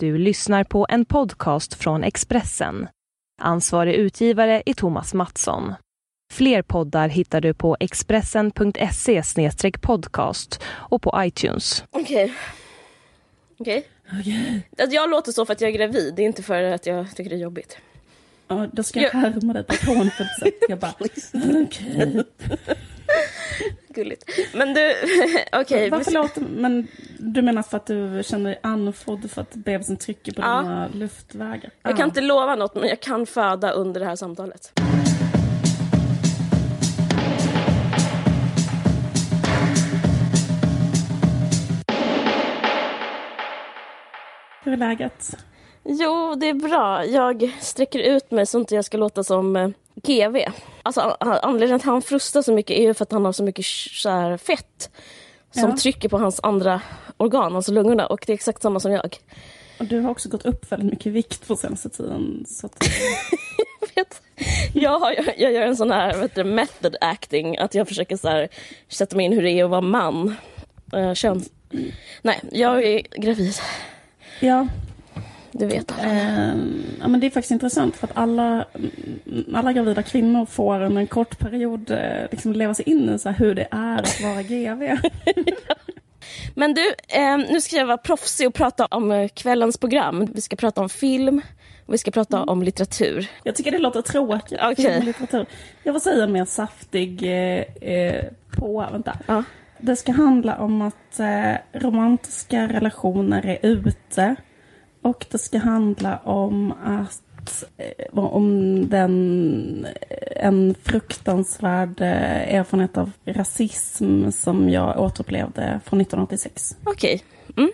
Du lyssnar på en podcast från Expressen. Ansvarig utgivare är Thomas Mattsson. Fler poddar hittar du på expressen.se podcast och på iTunes. Okej. Okej. Att Jag låter så för att jag är gravid, det är inte för att jag tycker det är jobbigt. Ja, då ska jag Ja. härma dig på ett hånfullt sätt. Jag bara, okej. Gulligt. Men du, okej. Varför låter, men du menar för att du känner dig andfådd för att bebisen trycker på Ja. dina luftvägar? jag kan inte lova något, men jag kan föda under det här samtalet. Hur är läget? Jo, det är bra. Jag sträcker ut mig så inte jag ska låta som eh, GV. Alltså, an- an- anledningen till att han frustar så mycket är ju för att han har så mycket så här, fett som Ja. trycker på hans andra organ, alltså lungorna. Och det är exakt samma som jag. Och du har också gått upp väldigt mycket vikt på senaste tiden. Så att, vet. Jag, har, jag, jag gör en sån här heter det, method acting, att jag försöker så här, sätta mig in hur det är att vara man. Uh, köns... Nej, jag är gravid. ja, Du vet. ehm, ja, men det är faktiskt intressant för att alla, mm, alla gravida kvinnor får under en kort period eh, liksom leva sig in i så hur det är att vara GV. Men du, eh, nu ska jag vara proffsig och prata om eh, kvällens program. Vi ska prata om film och vi ska prata om litteratur. Jag tycker det låter tråkigt. Och litteratur. Jag får säga mer saftig eh, eh, på, vänta. Ja. Det ska handla om att eh, romantiska relationer är ute. Och det ska handla om att eh, om den, en fruktansvärd eh, erfarenhet av rasism som jag återupplevde från 1986. Okej. Mm.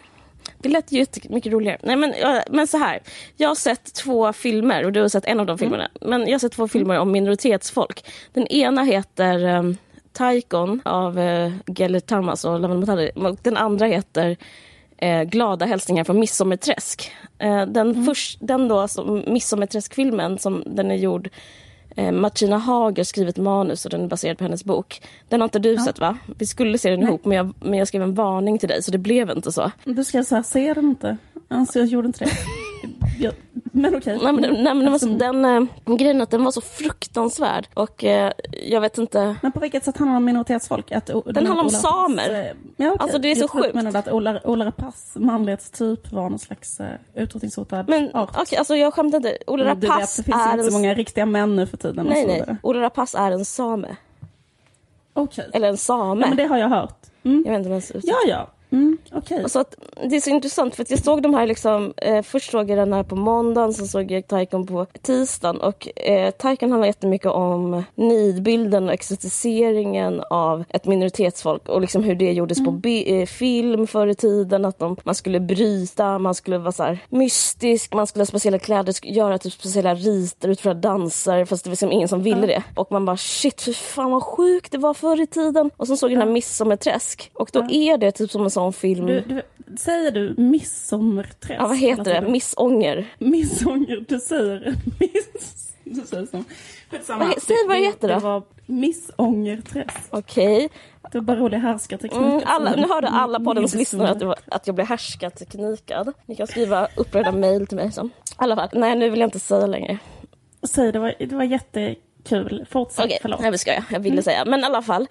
Det lät ju mycket roligare. Nej, men, men så här. Jag har sett två filmer och du har sett en av de filmerna. Men jag har sett två filmer om minoritetsfolk. Den ena heter um, Taikon av uh, Gellert Tarmas och Lavan Motali. Och Den andra heter eh, Glada hälsningar från Midsommarträsk. Eh, den, först, den då, alltså, Midsommarträsk-filmen, som den är gjord Eh, Martina Hager skrivit manus och den är baserad på hennes bok. Den har inte du sett va? Vi skulle se den ihop men jag, men jag skrev en varning till dig så det blev inte så. Du ska säga, ser den inte? Alltså jag gjorde inte det. Jag, men okej. Nej, men, nej, men den, så, Eftersom- den eh, grejen att den var så fruktansvärd och eh, jag vet inte. Men på vilket sätt handlar det om minoritetsfolk? Att, o- Den handlar om Ola samer. eh, Ja, okej. Alltså, det är så jag att sjukt. Menade att Ola, Ola Rapace manlighetstyp var någon slags uh, utrotningshotad Men art. okej, alltså jag skämtar inte. Ola Men du vet, det finns är inte så många riktiga män nu för tiden. Nej, så nej. Ola Rapace är en same. Okej. Eller en same. Ja, men det har jag hört. Mm. Jag vet inte ens Ja, ja. Mm, Okej. Och så att, det är så intressant för att jag såg de här liksom, eh, först såg jag den här på måndagen, sen såg jag Taikon på tisdagen och eh, Taikon handlar jättemycket om nidbilden och exotiseringen av ett minoritetsfolk och liksom hur det gjordes på bi- eh, film förr i tiden, att de, man skulle bryta, man skulle vara så här mystisk, man skulle ha speciella kläder, göra typ speciella riter, utföra danser fast det var liksom ingen som ville det. Och man bara shit, fy fan vad sjukt det var förr i tiden. Och så såg jag den här Midsommarträsk och då är det typ som en sån film Du, du, säger du midsommarträsk? Ja, vad heter Eller det? Missånger. Missånger, du säger miss... Du säger så. Skitsamma. Vad säg vad det heter då. Det var missångerträsk. Okej. Det var bara rolig härskarteknik. Mm, alla, nu hörde alla poddens lyssnare att, det var, att jag blev härskarteknikad. Ni kan skriva upprörda mejl till mig. Så. I alla fall, nej nu vill jag inte säga längre. Säg, det var, det var jättekul. Fortsätt, Okej, förlåt. nej ska jag. Jag ville säga. Men i alla fall.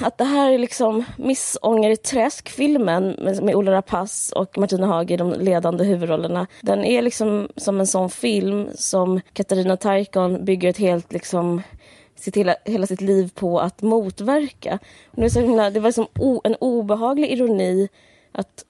Att det här är liksom Missånger i träsk-filmen med, med Ola Rapace och Martina Haag i de ledande huvudrollerna. Den är liksom som en sån film som Katarina Taikon bygger ett helt liksom sitt hela, hela sitt liv på att motverka. Det, var så himla, det var liksom o, en obehaglig ironi att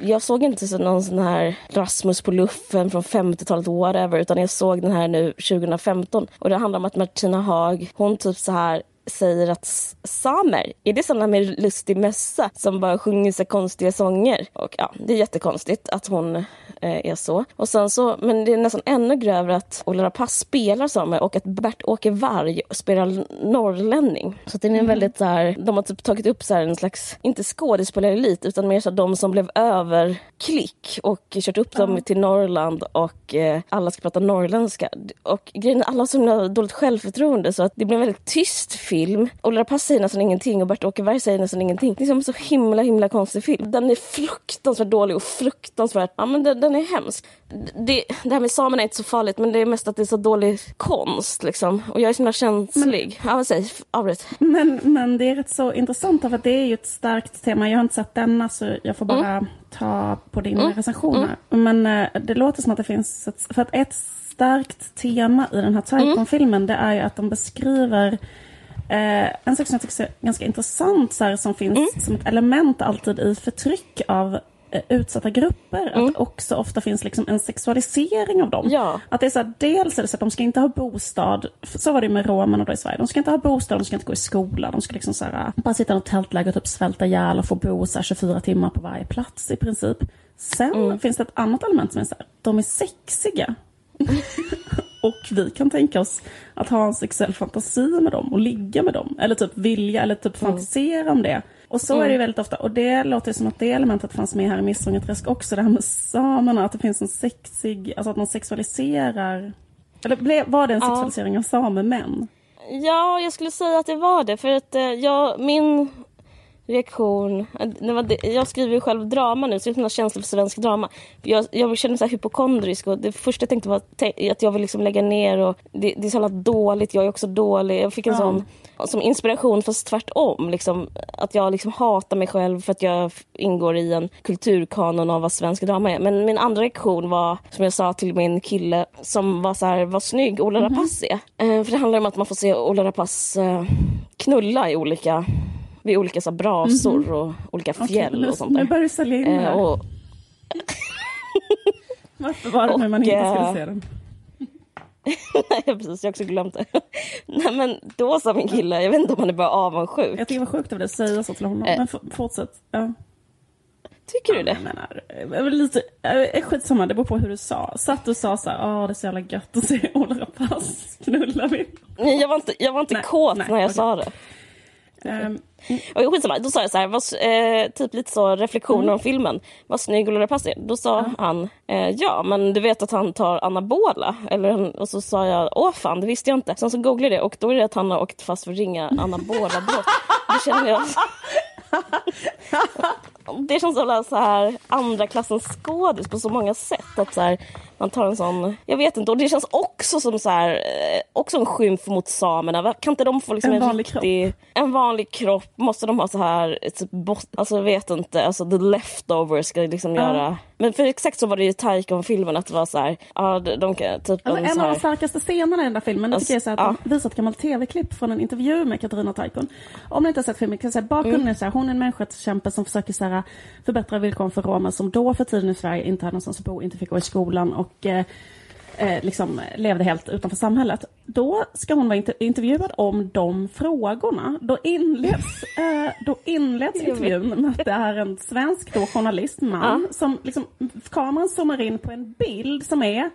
jag såg inte så någon sån här Rasmus på luffen från 50-talet whatever utan jag såg den här nu 2015 och det handlar om att Martina Haag hon typ så här säger att samer, är det såna med lustig mössa som bara sjunger så konstiga sånger? Och ja, det är jättekonstigt att hon eh, är så. Och sen så, men det är nästan ännu grövre att Ola Rapace spelar samer och att Bert-Åke Varg spelar norrlänning. Så det är en väldigt så här, de har typ tagit upp så här en slags, inte skådespelarelit utan mer så de som blev över klick och kört upp dem till Norrland och eh, alla ska prata norrländska. Och grejen är alla har så dåligt självförtroende så att det blir en väldigt tyst film. Ola Rapace säger nästan ingenting och Bert-Åke Varg säger nästan ingenting. Det är som en så himla himla konstig film. Den är fruktansvärt dålig och fruktansvärt, ja men den, den är hemsk. Det, det här med samerna är inte så farligt men det är mest att det är så dålig konst liksom. Och jag är så himla känslig. Men, ja, vad säg, avbryt. Men, men det är rätt så intressant för det är ju ett starkt tema. Jag har inte sett denna så jag får bara mm. ta på din mm. recension här. Mm. Men äh, det låter som att det finns, ett, för att ett starkt tema i den här Taikon-filmen det är ju att de beskriver Eh, en sak som jag tycker är ganska intressant så här, som finns mm. som ett element alltid i förtryck av eh, utsatta grupper, mm. att det också ofta finns liksom en sexualisering av dem. Ja. Att det är så här, dels är det så att de ska inte ha bostad, så var det med romerna då i Sverige, de ska inte ha bostad, de ska inte gå i skola, de ska liksom så här, bara sitta i något tältläger och typ svälta ihjäl och få bo så här 24 timmar på varje plats i princip. Sen mm. finns det ett annat element som är så här, de är sexiga. Och vi kan tänka oss att ha en sexuell fantasi med dem och ligga med dem. Eller typ vilja eller typ mm. fantisera om det. Och så mm. är det väldigt ofta. Och det låter som att det elementet fanns med här i Missångerträsk också. Det här med samerna, att det finns en sexig, alltså att man sexualiserar. Eller var det en sexualisering ja. av samemän? Ja, jag skulle säga att det var det. För att eh, jag, min reaktion. Jag skriver ju själv drama nu, så jag har känsla för svensk drama. Jag, jag känner mig hypokondrisk och det första jag tänkte var att jag vill liksom lägga ner och det, det är så dåligt, jag är också dålig. Jag fick en ja. sån som inspiration fast tvärtom. Liksom, att jag liksom hatar mig själv för att jag ingår i en kulturkanon av vad svensk drama är. Men min andra reaktion var, som jag sa till min kille som var så här, vad snygg Ola mhm. Rapace är. Mm -hmm. för det handlar om att man får se Ola Rapace uh, knulla i olika vid olika så brasor mm -hmm. och olika fjäll okay, och sånt där. Nu börjar du sälja in eh, och... Varför var det och, när man inte skulle eh, se den? Nej precis, jag har också glömt det. Nej men då sa min kille, jag vet inte om han är bara avundsjuk. Jag tycker det var sjukt av dig att säga så till honom. Eh. Men fortsätt. Ja. Tycker du det? Jag menar, lite, skitsamma, det beror på hur du sa. Satt och sa så här, åh det är så jävla gött att se Ola Rapace knulla vi. Nej jag var inte, jag var inte nej, kåt nej, när jag okay. sa det. Um, och skitsamma, då sa jag så här, var, eh, typ lite så reflektioner mm. om filmen. Vad snygg Ola Rapace Då sa mm. han, eh, ja men du vet att han tar anabola? Eller, och så sa jag, åh fan det visste jag inte. Sen så googlade jag det och då är det att han har åkt fast för ringa anabola brott. Då känner jag det känns som så här andra klassens skådis på så många sätt. Att så här, man tar en sån, jag vet inte, och det känns också som så här, eh, också en skymf mot samerna. Kan inte de få liksom en, en vanlig riktig, kropp? En vanlig kropp, måste de ha så här, typ, alltså jag vet inte, alltså the leftovers ska liksom uh. göra. Men för exakt så var det ju Taikon-filmen, att det var så här, ja de kan typ alltså, en, en av de starkaste scenerna i den där filmen, alltså, det tycker jag är så att ja. de visar ett gammalt tv-klipp från en intervju med Katarina Taikon. Om ni inte har sett filmen, kan jag säga bakgrunden mm. är så här, hon är en människorättskämpe som försöker så här, förbättra villkoren för romer som då för tiden i Sverige inte hade någonstans att bo, inte fick gå i skolan och eh, eh, liksom levde helt utanför samhället. Då ska hon vara inter intervjuad om de frågorna. Då inleds, eh, då inleds intervjun med att det är en svensk då, journalist, man, ja. som liksom, kameran zoomar in på en bild som är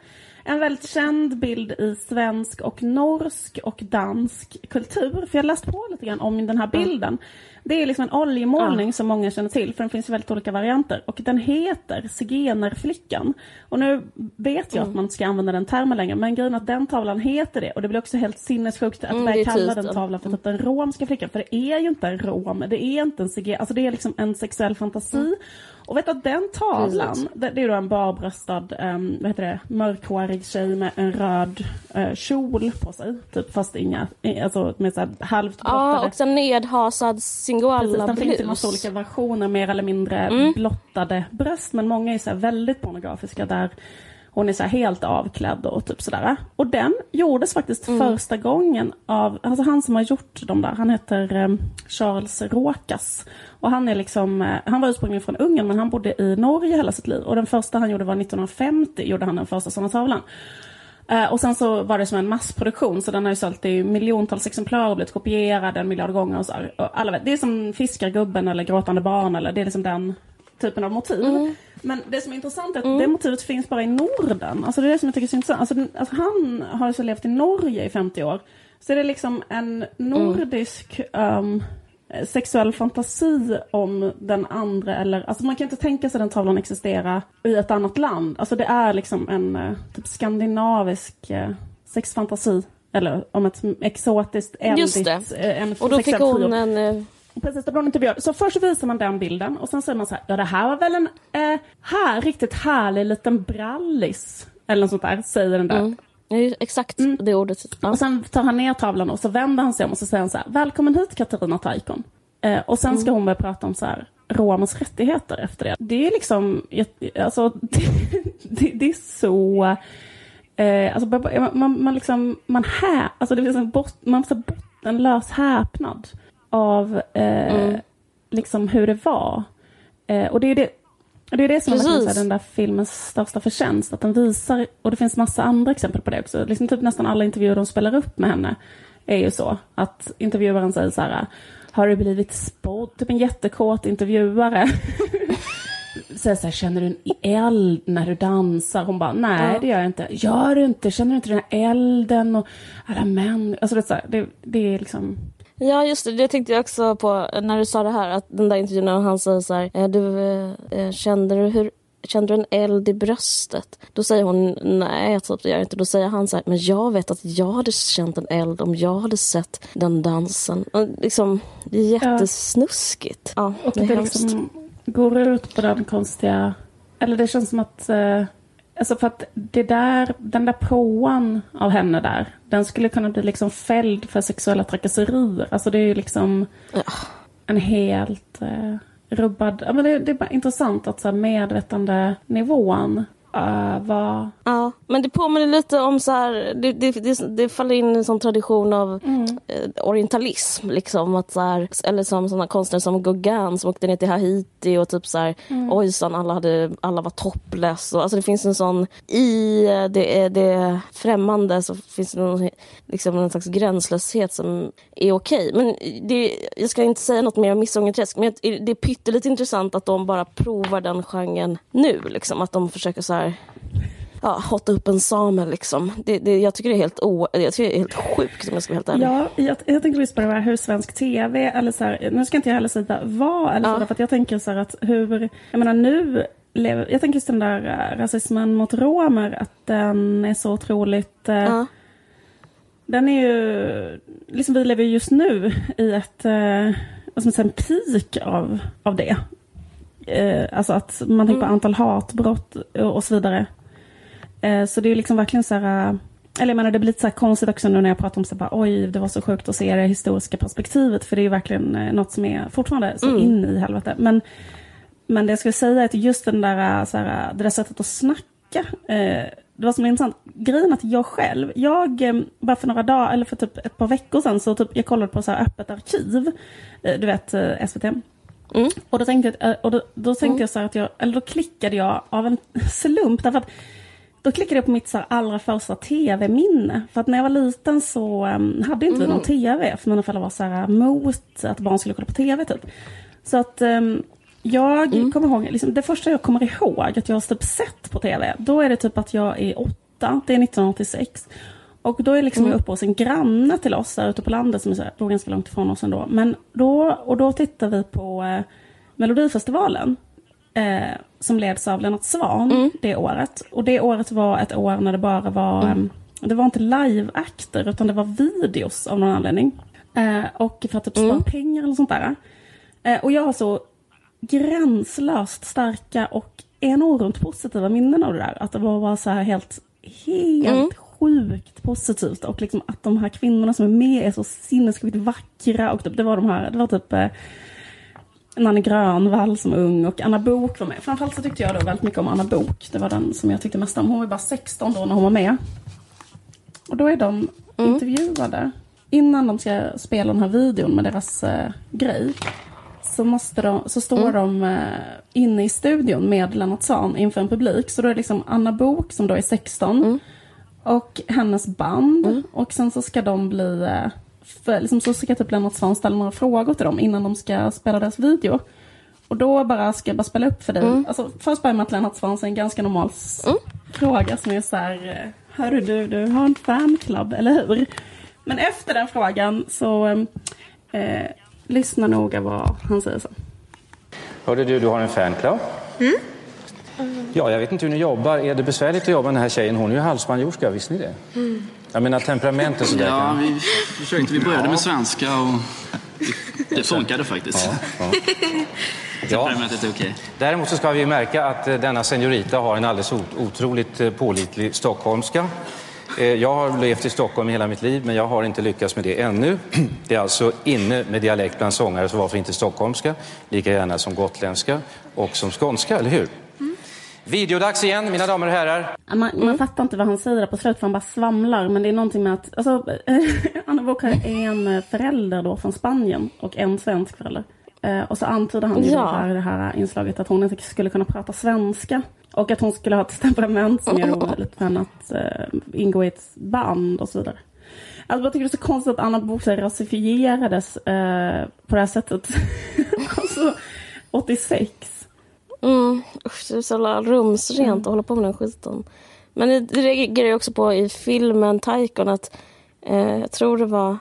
en väldigt känd bild i svensk och norsk och dansk kultur. För jag läst på lite grann om den här bilden. Det är liksom en oljemålning ja. som många känner till, för den finns i väldigt olika varianter. Och den heter Zigenarflickan. Och nu vet jag mm. att man inte ska använda den termen längre, men grejen är att den tavlan heter det. Och det blir också helt sinnessjukt att mm, börja kalla den tavlan för typ den romska flickan. För det är ju inte en rom, det är inte en zigen, alltså det är liksom en sexuell fantasi. Mm. Och vet du att den tavlan, det, det är då en barbröstad, um, vad heter det, mörkhårig tjej med en röd uh, kjol på sig. Typ fast inga, alltså med så här halvt. Ja, och så nedhasad singoalla Den finns i massa olika versioner, mer eller mindre mm. blottade bröst. Men många är så väldigt pornografiska där hon är så helt avklädd och typ sådär. Och den gjordes faktiskt mm. första gången av, alltså han som har gjort de där, han heter um, Charles Råkas. Och han är liksom, uh, han var ursprungligen från Ungern men han bodde i Norge hela sitt liv. Och den första han gjorde var 1950, gjorde han den första sådana tavlan. Uh, och sen så var det som en massproduktion så den har ju sålt i miljontals exemplar och blivit kopierad en miljard gånger och så. Och alla vet, det är som Fiskargubben eller Gråtande barn eller det är liksom den typen av motiv. Mm. Men det som är intressant är att mm. det motivet finns bara i Norden. Alltså det är det som jag tycker är så intressant. Alltså, alltså han har så levt i Norge i 50 år. Så det är liksom en nordisk um, sexuell fantasi om den andra eller, alltså man kan inte tänka sig den tavlan existera i ett annat land. Alltså det är liksom en uh, typ skandinavisk uh, sexfantasi. Eller om ett exotiskt, eldigt, Just en Och då fick hon en Precis, det blir en intervju. Så först visar man den bilden och sen säger man så här, ja det här var väl en eh, här, riktigt härlig liten brallis. Eller något sånt där, säger den där. Mm. Ja, exakt mm. det ordet. Ja. Och sen tar han ner tavlan och så vänder han sig om och så säger han så här, välkommen hit Katarina Taikon. Eh, och sen ska mm. hon börja prata om så här, romers rättigheter efter det. Det är liksom, alltså, det, det, det är så... Eh, alltså, man, man, liksom, man, här, alltså det finns en bot, man får bottenlös häpnad av eh, mm. liksom hur det var. Eh, och det är det, det är det som är den där filmens största förtjänst, att den visar, och det finns massa andra exempel på det också, liksom typ nästan alla intervjuer de spelar upp med henne är ju så, att intervjuaren säger så här, har du blivit spådd? Typ en jättekåt intervjuare. säger så här, känner du en eld när du dansar? Hon bara, nej ja. det gör jag inte. Gör du inte? Känner du inte den här elden och alla män? Alltså det, är så här, det, det är liksom... Ja, just det. Det tänkte jag också på när du sa det här. Att den där intervjun när han säger så här, eh, du, eh, kände du hur Kände du en eld i bröstet? Då säger hon nej, typ, det gör jag inte. Då säger han så här, men jag vet att jag hade känt en eld om jag hade sett den dansen. Och liksom, det är jättesnuskigt. Ja, och det, det liksom går ut på den konstiga... Eller det känns som att... Eh, alltså för att det där, den där påan av henne där, den skulle kunna bli liksom fälld för sexuella trakasserier. Alltså det är ju liksom ja. en helt... Eh, rubbad... Ja, men det, det är bara intressant att så här, medvetandenivån uh, var... Ja, men det påminner lite om så här, det, det, det, det faller in i en sån tradition av mm. eh, orientalism. Liksom, att så här, eller som såna konstnärer som Gauguin som åkte ner till Haiti och typ så här, mm. ojsan, alla, hade, alla var topless. Och, alltså det finns en sån, i det, det främmande så finns det någon, liksom en slags gränslöshet som är okej. Okay. Men det, jag ska inte säga något mer om Missångerträsk, men det är pyttelite intressant att de bara provar den genren nu. Liksom, att de försöker så här ja, hotta upp en same liksom. Det, det, jag tycker det är helt, o, jag tycker det är helt sjukt om jag ska vara helt ärlig. Ja, jag, jag tänkte just på det här hur svensk tv, eller så här, nu ska inte jag heller säga vad, eller ja. så, för jag tänker så här att hur, jag menar nu lever, jag tänker just den där äh, rasismen mot romer, att den är så otroligt äh, ja. Den är ju, liksom vi lever just nu i ett, eh, vad ska man säga, en peak av, av det. Eh, alltså att man tänker mm. på antal hatbrott och, och så vidare. Eh, så det är liksom verkligen så här, eh, eller jag menar det blir lite så konstigt också nu när jag pratar om så bara, oj det var så sjukt att se det historiska perspektivet, för det är ju verkligen eh, något som är fortfarande så mm. in i helvete. Men, men det jag skulle säga är att just den där, så här, det där sättet att snacka, eh, det var som intressant. Grejen att jag själv, jag, bara för några dagar, eller för typ ett par veckor sedan, så typ, jag kollade på så här öppet arkiv, du vet SVT. Mm. Och då tänkte, jag, och då, då tänkte mm. jag så att jag, eller då klickade jag av en slump, därför att då klickade jag på mitt så allra första tv-minne. För att när jag var liten så um, hade inte vi någon mm. tv. För mina föräldrar var så här mot att barn skulle kolla på tv typ. Så att um, jag mm. kommer ihåg, liksom, det första jag kommer ihåg att jag har typ sett på tv. Då är det typ att jag är åtta, det är 1986. Och då är liksom mm. jag uppe hos en granne till oss där ute på landet som är bor ganska långt ifrån oss ändå. Men då, och då tittar vi på eh, Melodifestivalen. Eh, som leds av Lennart Svan mm. det året. Och det året var ett år när det bara var, mm. eh, det var inte live-akter utan det var videos av någon anledning. Eh, och för att typ spara mm. pengar eller sånt där. Eh, och jag har så gränslöst starka och enormt positiva minnen av det där. Att det var bara så här helt, helt mm. Sjukt positivt. Och liksom att de här kvinnorna som är med är så sinnessjukt vackra. Och typ, det var de här, det var typ eh, Nanne Grönvall som ung och Anna Bok var med. Framförallt så tyckte jag då väldigt mycket om Anna Bok. Det var den som jag tyckte mest om. Hon var bara 16 då när hon var med. Och då är de mm. intervjuade. Innan de ska spela den här videon med deras eh, grej. Så, måste de, så står mm. de eh, inne i studion med Lennart Svan inför en publik. Så då är det liksom Anna Bok som då är 16. Mm. Och hennes band. Mm. Och sen så ska de bli eh, för, liksom, så ska typ Lennart Swahn ställa några frågor till dem innan de ska spela deras video. Och då bara ska jag bara spela upp för dig. Mm. Alltså, först börjar med att Lennart Swahn säger en ganska normal mm. fråga som är så här. Eh, Hörru du, du har en fanclub, eller hur? Men efter den frågan så eh, lyssna noga vad han säger sen. Hörde du, du har en fanclub? Mm. Ja, jag vet inte hur ni jobbar. Är det besvärligt att jobba med den här tjejen? Hon är ju halvspanjorska, visste ni det? Mm. Jag menar temperamentet sådär. Ja, vi försökte. Vi började med svenska och Det funkade faktiskt. Ja, ja. Temperamentets är okej. Däremot så ska vi märka att eh, denna seniorita har en alldeles ot- otroligt eh, pålitlig stockholmska. Eh, Jag har levt i Stockholm hela mitt liv, men jag har inte lyckats med det ännu. Det är alltså inne med dialekt bland sångare, så varför inte stockholmska? Lika gärna som gotländska och som skånska, eller hur? Videodags igen, mina damer och herrar. Man, man fattar inte vad han säger där på slutet för han bara svamlar. Men det är någonting med att, alltså, Anna Book har en förälder då från Spanien och en svensk förälder. Eh, och så antyder han ju Ja. då här i det här inslaget att hon inte skulle kunna prata svenska. Och att hon skulle ha ett temperament som gör det omöjligt för henne att eh, ingå i ett band och så vidare. Alltså jag tycker det är så konstigt att Anna Book rasifierades eh, på det här sättet. alltså 86. Mm, usch, det är så jävla rumsrent att hålla på med den skiten. Men det, det reagerar jag också på i filmen Taikon att eh, jag tror det var,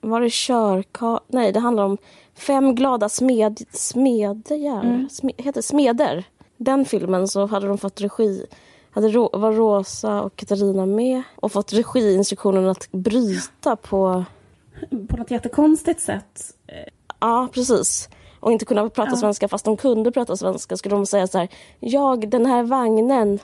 var det körka... Nej, det handlar om fem glada smed, smedjar. Sme, heter smeder. Den filmen så hade de fått regi hade Ro, var Rosa och Katarina med och fått regiinstruktionen att bryta på På något jättekonstigt sätt. Ja, precis. Och inte kunna prata svenska fast de kunde prata svenska skulle de säga så här. Jag, den här vagnen,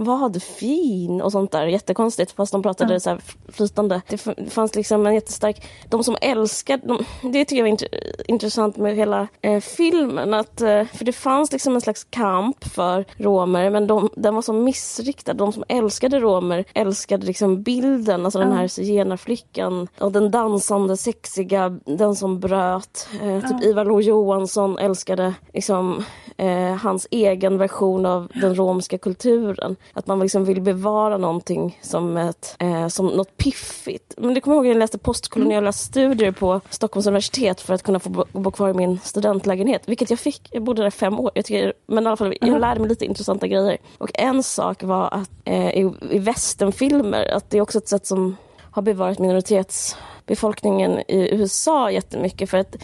vad fin och sånt där. Jättekonstigt fast de pratade så här flytande. Det fanns liksom en jättestark... De som älskar... De, det tycker jag var int- intressant med hela eh, filmen. Att, eh, för det fanns liksom en slags kamp för romer men de, den var så missriktad. De som älskade romer älskade liksom bilden, alltså den här zigenarflickan och den dansande, sexiga, den som bröt. Eh, typ Ivar Lo-Johansson älskade liksom, eh, hans egen version av den romska kulturen. Att man liksom vill bevara någonting som, ett, eh, som något piffigt. Men det kommer ihåg när jag läste postkoloniala studier på Stockholms universitet för att kunna få bo, kvar i min studentlägenhet. Vilket jag fick. Jag bodde där fem år. Jag tycker, men i alla fall, jag lärde mig lite intressanta grejer. Och en sak var att eh, i, i västernfilmer, att det är också ett sätt som har bevarat minoritetsbefolkningen i USA jättemycket. För att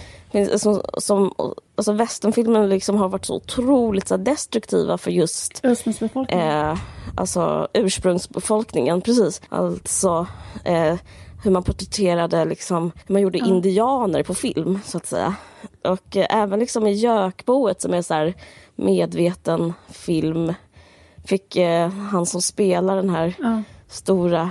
som, som, alltså västernfilmer liksom har varit så otroligt så destruktiva för just Ursprungsbefolkningen. eh, alltså ursprungsbefolkningen. Precis. Alltså eh, hur man porträtterade, liksom, hur man gjorde indianer på film, så att säga. Och eh, även liksom i Gökboet som är så här medveten film fick eh, han som spelar den här Ja. stora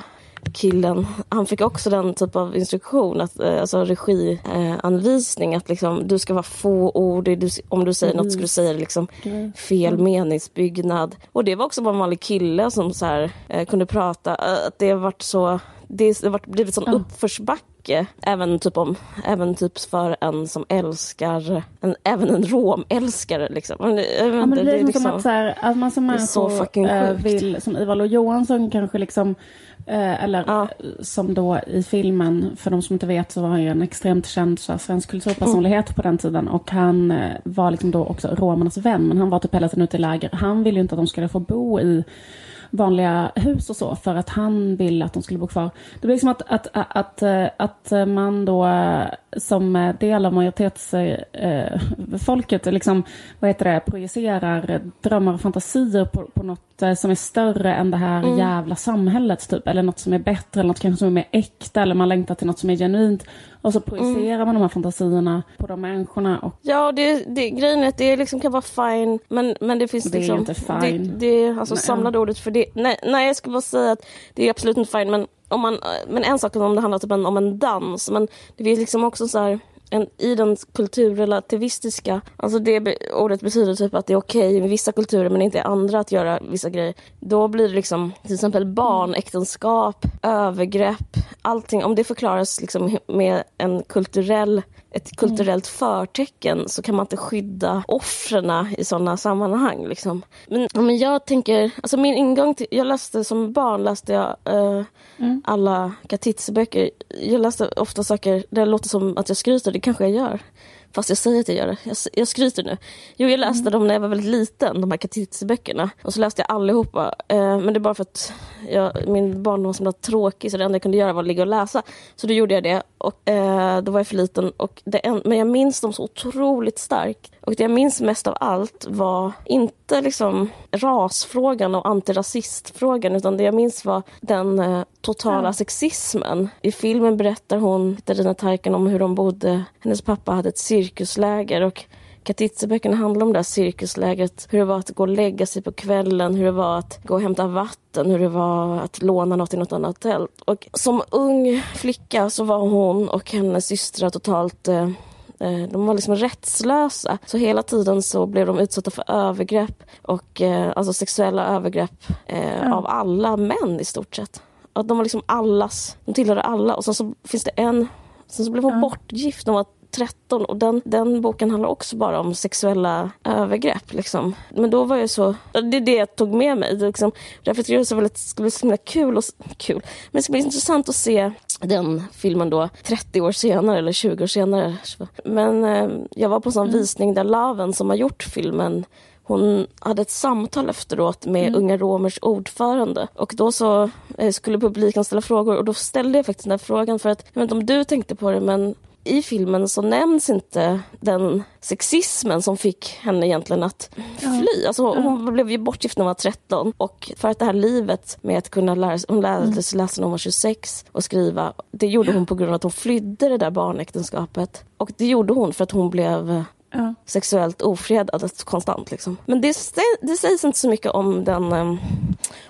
killen, han fick också den typ av instruktion, att, eh, alltså regianvisning, eh, att liksom, du ska vara fåordig, du, om du säger något ska du säga det liksom fel meningsbyggnad. Och det var också bara en vanlig kille som så här, eh, kunde prata, att det har varit så, det har varit, blivit sån uppförsbacke, även typ, om, även typ för en som älskar, en, även en romälskare liksom. Men det, Ja, men det det är liksom som liksom- att, så här, att man som sjukt. vill, som Ivar Lo Johansson kanske liksom, eh, eller Ja. eh, som då i filmen, för de som inte vet så var han ju en extremt känd svensk kulturpersonlighet på den tiden och han eh, var liksom då också romernas vän, men han var typ hela tiden ute i läger. Han ville ju inte att de skulle få bo i vanliga hus och så för att han ville att de skulle bo kvar. Det blir liksom att, att, att, att, att man då eh, som del av majoritetsfolket liksom, vad heter det, projicerar drömmar och fantasier på, på något eh, som är större än det här jävla samhället typ. Eller något som är bättre, eller något kanske som är mer äkta, eller man längtar till något som är genuint. Och så projicerar man de här fantasierna på de människorna. Och Ja, det, det, grejen är att det liksom kan vara fine, men, men det finns Det är liksom... inte fine. Det, det är alltså Nej. samlade ordet för det. Nej, nej, jag ska bara säga att det är absolut inte fine, men, om man, men en sak är om det handlar typ om en dans, men det finns liksom också så här... En, I den kulturrelativistiska, alltså det ordet betyder typ att det är okej i vissa kulturer men inte i andra att göra vissa grejer. Då blir det liksom till exempel barnäktenskap, övergrepp, allting. Om det förklaras liksom med en kulturell ett kulturellt förtecken så kan man inte skydda offren i sådana sammanhang. Liksom. Men, men jag tänker, alltså min ingång till, jag läste som barn läste jag eh, alla Katitze-böcker. Jag läste ofta saker, det låter som att jag skryter, det kanske jag gör. Fast jag säger att jag gör det. Jag, jag skryter nu. Jo, jag läste dem när jag var väldigt liten, de här Katitze-böckerna. Och så läste jag allihopa. Eh, men det är bara för att jag, min barndom var så himla tråkig så det enda jag kunde göra var att ligga och läsa. Så då gjorde jag det. Och eh, då var jag för liten. Och det en, men jag minns dem så otroligt starkt. Och det jag minns mest av allt var inte liksom rasfrågan och antirasistfrågan utan det jag minns var den eh, totala Ja. sexismen. I filmen berättar hon, Katarina Taikan, om hur de bodde. Hennes pappa hade ett cirkusläger och Katitze-böckerna handlar om det här cirkuslägret. Hur det var att gå och lägga sig på kvällen, hur det var att gå och hämta vatten, hur det var att låna något i något annat tält. Och som ung flicka så var hon och hennes systrar totalt eh, de var liksom rättslösa. Så hela tiden så blev de utsatta för övergrepp och eh, alltså sexuella övergrepp eh, av alla män i stort sett. Att de var liksom allas, de tillhörde alla och sen så finns det en, sen så blev hon bortgift när hon var 13 och den, den boken handlar också bara om sexuella övergrepp. Liksom. Men då var jag så, det är det jag tog med mig. Det liksom, därför tycker jag det väldigt, skulle bli så himla kul, och, kul. Men det ska bli intressant att se den filmen då 30 år senare eller 20 år senare. Men eh, jag var på en sån visning där Laven som har gjort filmen hon hade ett samtal efteråt med Unga Romers ordförande och då så eh, skulle publiken ställa frågor och då ställde jag faktiskt den här frågan för att, jag vet inte om du tänkte på det men i filmen så nämns inte den sexismen som fick henne egentligen att fly. Alltså, hon blev ju bortgift när hon var 13 och för att det här livet med att kunna lära sig, hon lärde sig läsa när hon var 26 och skriva, det gjorde hon på grund av att hon flydde det där barnäktenskapet. Och det gjorde hon för att hon blev eh, Ja. sexuellt ofredad konstant. Liksom. Men det, det sägs inte så mycket om den em,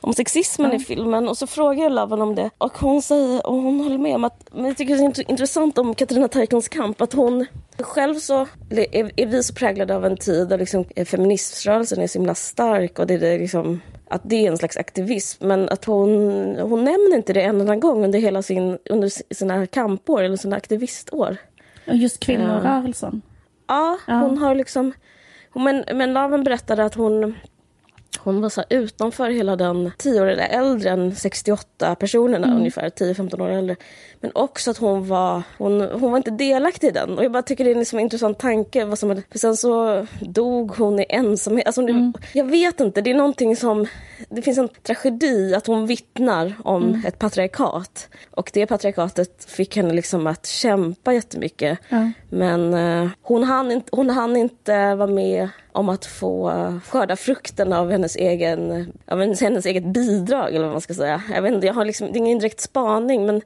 om sexismen i filmen och så frågar jag Lavan om det och hon säger och hon håller med om att men jag tycker det är int- intressant om Katarina Taikons kamp att hon själv så är, är vi så präglade av en tid där liksom eh, feministrörelsen är så himla stark och det är liksom att det är en slags aktivism men att hon, hon nämner inte det en enda gång under hela sin, under sina kampår eller sina aktivistår. Och just kvinnorörelsen. Ja, Ja. hon har liksom... Men, men Laven berättade att hon, hon var så utanför hela den 10 år eller äldre än 68 personerna ungefär, 10-15 år äldre. Men också att hon var, hon, hon var inte delaktig i den. Och jag bara tycker det är liksom en intressant tanke. Vad som, för sen så dog hon i ensamhet. Alltså, det- Jag vet inte, det är någonting som... Det finns en tragedi att hon vittnar om ett patriarkat. Och det patriarkatet fick henne liksom att kämpa jättemycket. Ja. Men eh, hon, hann inte, hon hann inte vara med om att få skörda frukten av hennes, egen, av hennes, eget bidrag. Eller vad man ska säga. Jag vet inte, jag har liksom, det är ingen direkt spaning men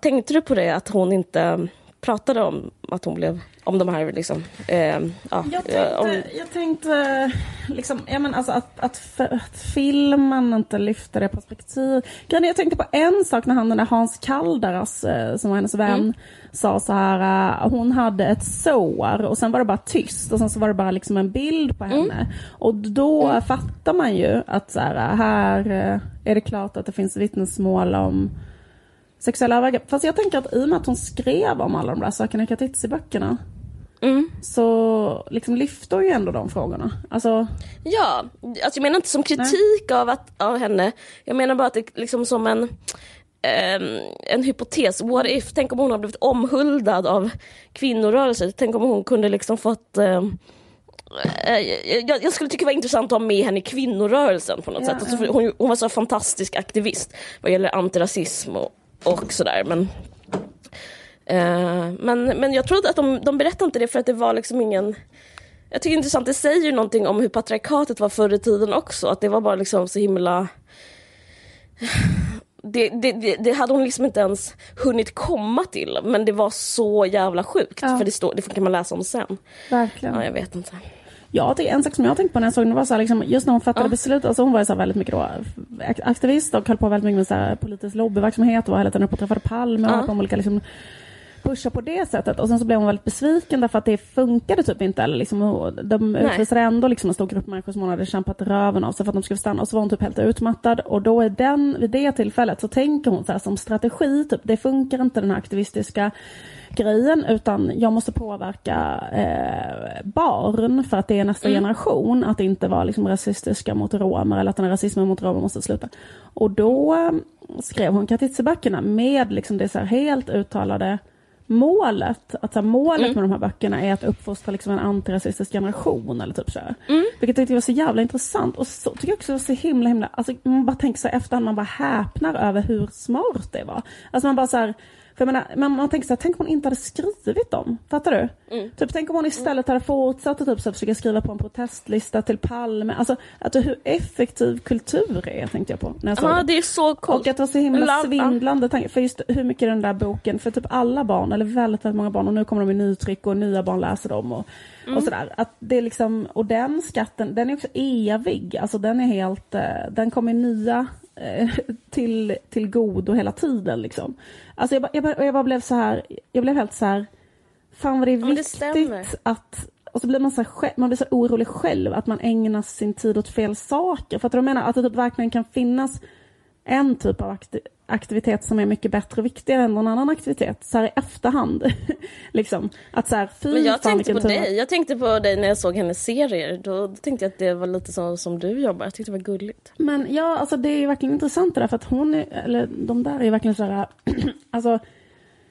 tänkte du på det att hon inte pratade om att hon blev, om de här liksom, eh, ja, Jag eh, om, tänkte, jag tänkte liksom, ja, men alltså att, att, för, att filmen inte lyfter det perspektiv. Grejen är, Jag tänkte på en sak när han den där Hans Kaldaras, eh, som var hennes vän, sa så här, eh, hon hade ett sår och sen var det bara tyst och sen så var det bara liksom en bild på henne. Och då fattar man ju att så här, här är det klart att det finns vittnesmål om sexuella övergrepp. Fast jag tänker att i och med att hon skrev om alla de där sakerna i Katitzi-böckerna mm. så liksom lyfter ju ändå de frågorna. Alltså, Ja, alltså jag menar inte som kritik av, att, av henne. Jag menar bara att det liksom som en, ehm, en hypotes. What if? Tänk om hon har blivit omhuldad av kvinnorörelser. Tänk om hon kunde liksom fått ehm, eh, jag, jag skulle tycka det var intressant att ha med henne i kvinnorörelsen på något Ja, sätt. Alltså, hon, hon var så fantastisk aktivist vad gäller antirasism och, och sådär. Men, eh, men, men jag tror att de, de berättade inte det för att det var liksom ingen jag tycker det är intressant, det säger ju någonting om hur patriarkatet var förr i tiden också. Att det var bara liksom så himla... Det, det, det, det hade hon liksom inte ens hunnit komma till. Men det var så jävla sjukt. Ja. För det, står, det kan man läsa om sen. verkligen. Ja, jag vet inte. Ja, det är en sak som jag har tänkt på när jag såg den var så här, liksom, just när hon fattade Ja. beslut, alltså hon var så här väldigt mycket då, ak- aktivist och höll på väldigt mycket med så här, politisk lobbyverksamhet och var hela tiden uppe och träffade Palme och Ja. på olika liksom, pusha på det sättet. Och sen så blev hon väldigt besviken därför att det funkade typ inte. Eller liksom, de utvisade ändå liksom en stor grupp människor som hon hade kämpat röven av sig för att de skulle stanna. Och så var hon typ helt utmattad. Och då är den, vid det tillfället så tänker hon så här som strategi, typ, det funkar inte den här aktivistiska grejen utan jag måste påverka eh, barn för att det är nästa generation att inte vara liksom rasistiska mot romer eller att den här rasismen mot romer måste sluta. Och då eh, skrev hon Katitze-böckerna med liksom det så helt uttalade målet. Att så här, målet med de här böckerna är att uppfostra liksom en antirasistisk generation. Eller typ så här. Vilket jag tyckte var så jävla intressant. Och så tycker jag också det var så himla himla, alltså man bara tänker så här efterhand, man bara häpnar över hur smart det var. Alltså man bara så här, För jag menar, man, man tänker så här, tänk om hon inte hade skrivit dem. Fattar du? Mm. Typ, tänk om hon istället hade fortsatt att typ, så här, försöka skriva på en protestlista till Palme. Alltså, att hur effektiv kultur är, tänkte jag på. När jag såg Ja, det. det är så coolt. Och att det var så himla svindlande tanke. För just hur mycket den där boken, för typ alla barn, eller väldigt, väldigt många barn, och nu kommer de i nytryck och nya barn läser dem och, Mm. och sådär. Att det är liksom, och den skatten, den är också evig. Alltså den är helt, eh, den kommer nya eh, till, till godo hela tiden liksom. Alltså jag bara, jag bara, jag bara blev så här, jag blev helt så här, fan vad det är men det viktigt att och så blir man så, här, man blir så orolig själv att man ägnar sin tid åt fel saker. För att jag menar att det typ verkligen kan finnas en typ av aktivitet som är mycket bättre och viktigare än någon annan aktivitet. Så här i efterhand. liksom. Att så här, fy Men jag tänkte på dig. Jag tänkte på dig när jag såg hennes serier. Då tänkte jag att det var lite så som du jobbar. Jag tyckte det var gulligt. Men ja, alltså det är ju verkligen intressant det där för att hon, är, eller de där är ju verkligen så här, alltså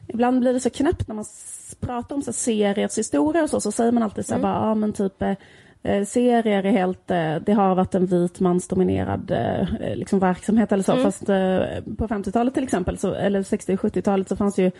ibland blir det så knäppt när man pratar om så här seriers historia och så, så säger man alltid så här bara, ja men typ eh, serier är helt, eh, det har varit en vit mansdominerad eh, liksom verksamhet eller så, fast eh, på 50-talet till exempel, så, eller 60 och 70-talet så fanns ju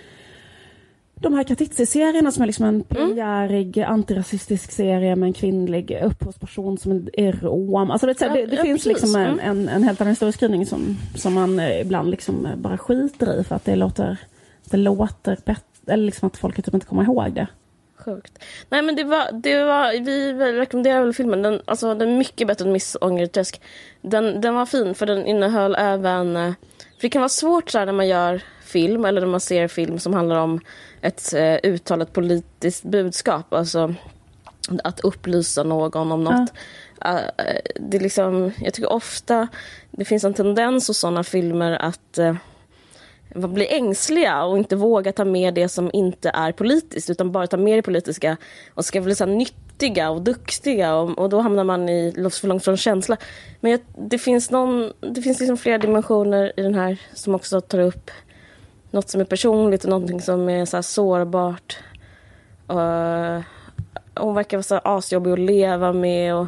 de här Katitzi-serierna som är liksom en pionjärig antirasistisk serie med en kvinnlig upphovsperson som är rom. Alltså det, det, det, Ja, finns liksom en, Mm. en, en helt annan historieskrivning som, som man eh, ibland liksom eh, bara skiter i för att det låter, det låter bättre, eller liksom att folk typ inte kommer ihåg det. Sjukt. Nej men det var, det var vi rekommenderar väl filmen. Den, alltså, den är mycket bättre än Miss Ångerträsk. Den, den var fin för den innehöll även... eh, För det kan vara svårt så här, när man gör film eller när man ser film som handlar om ett eh, uttalat politiskt budskap. Alltså att upplysa någon om något. Eh, det är liksom, jag tycker ofta det finns en tendens hos sådana filmer att man blir ängsliga och inte vågar ta med det som inte är politiskt utan bara ta med det politiska och ska bli så nyttiga och duktiga och, och då hamnar man i för långt från känsla. Men jag, det finns, någon, det finns liksom flera dimensioner i den här som också tar upp något som är personligt och någonting som är så här sårbart. Eh, och, hon verkar vara så asjobbig att leva med och,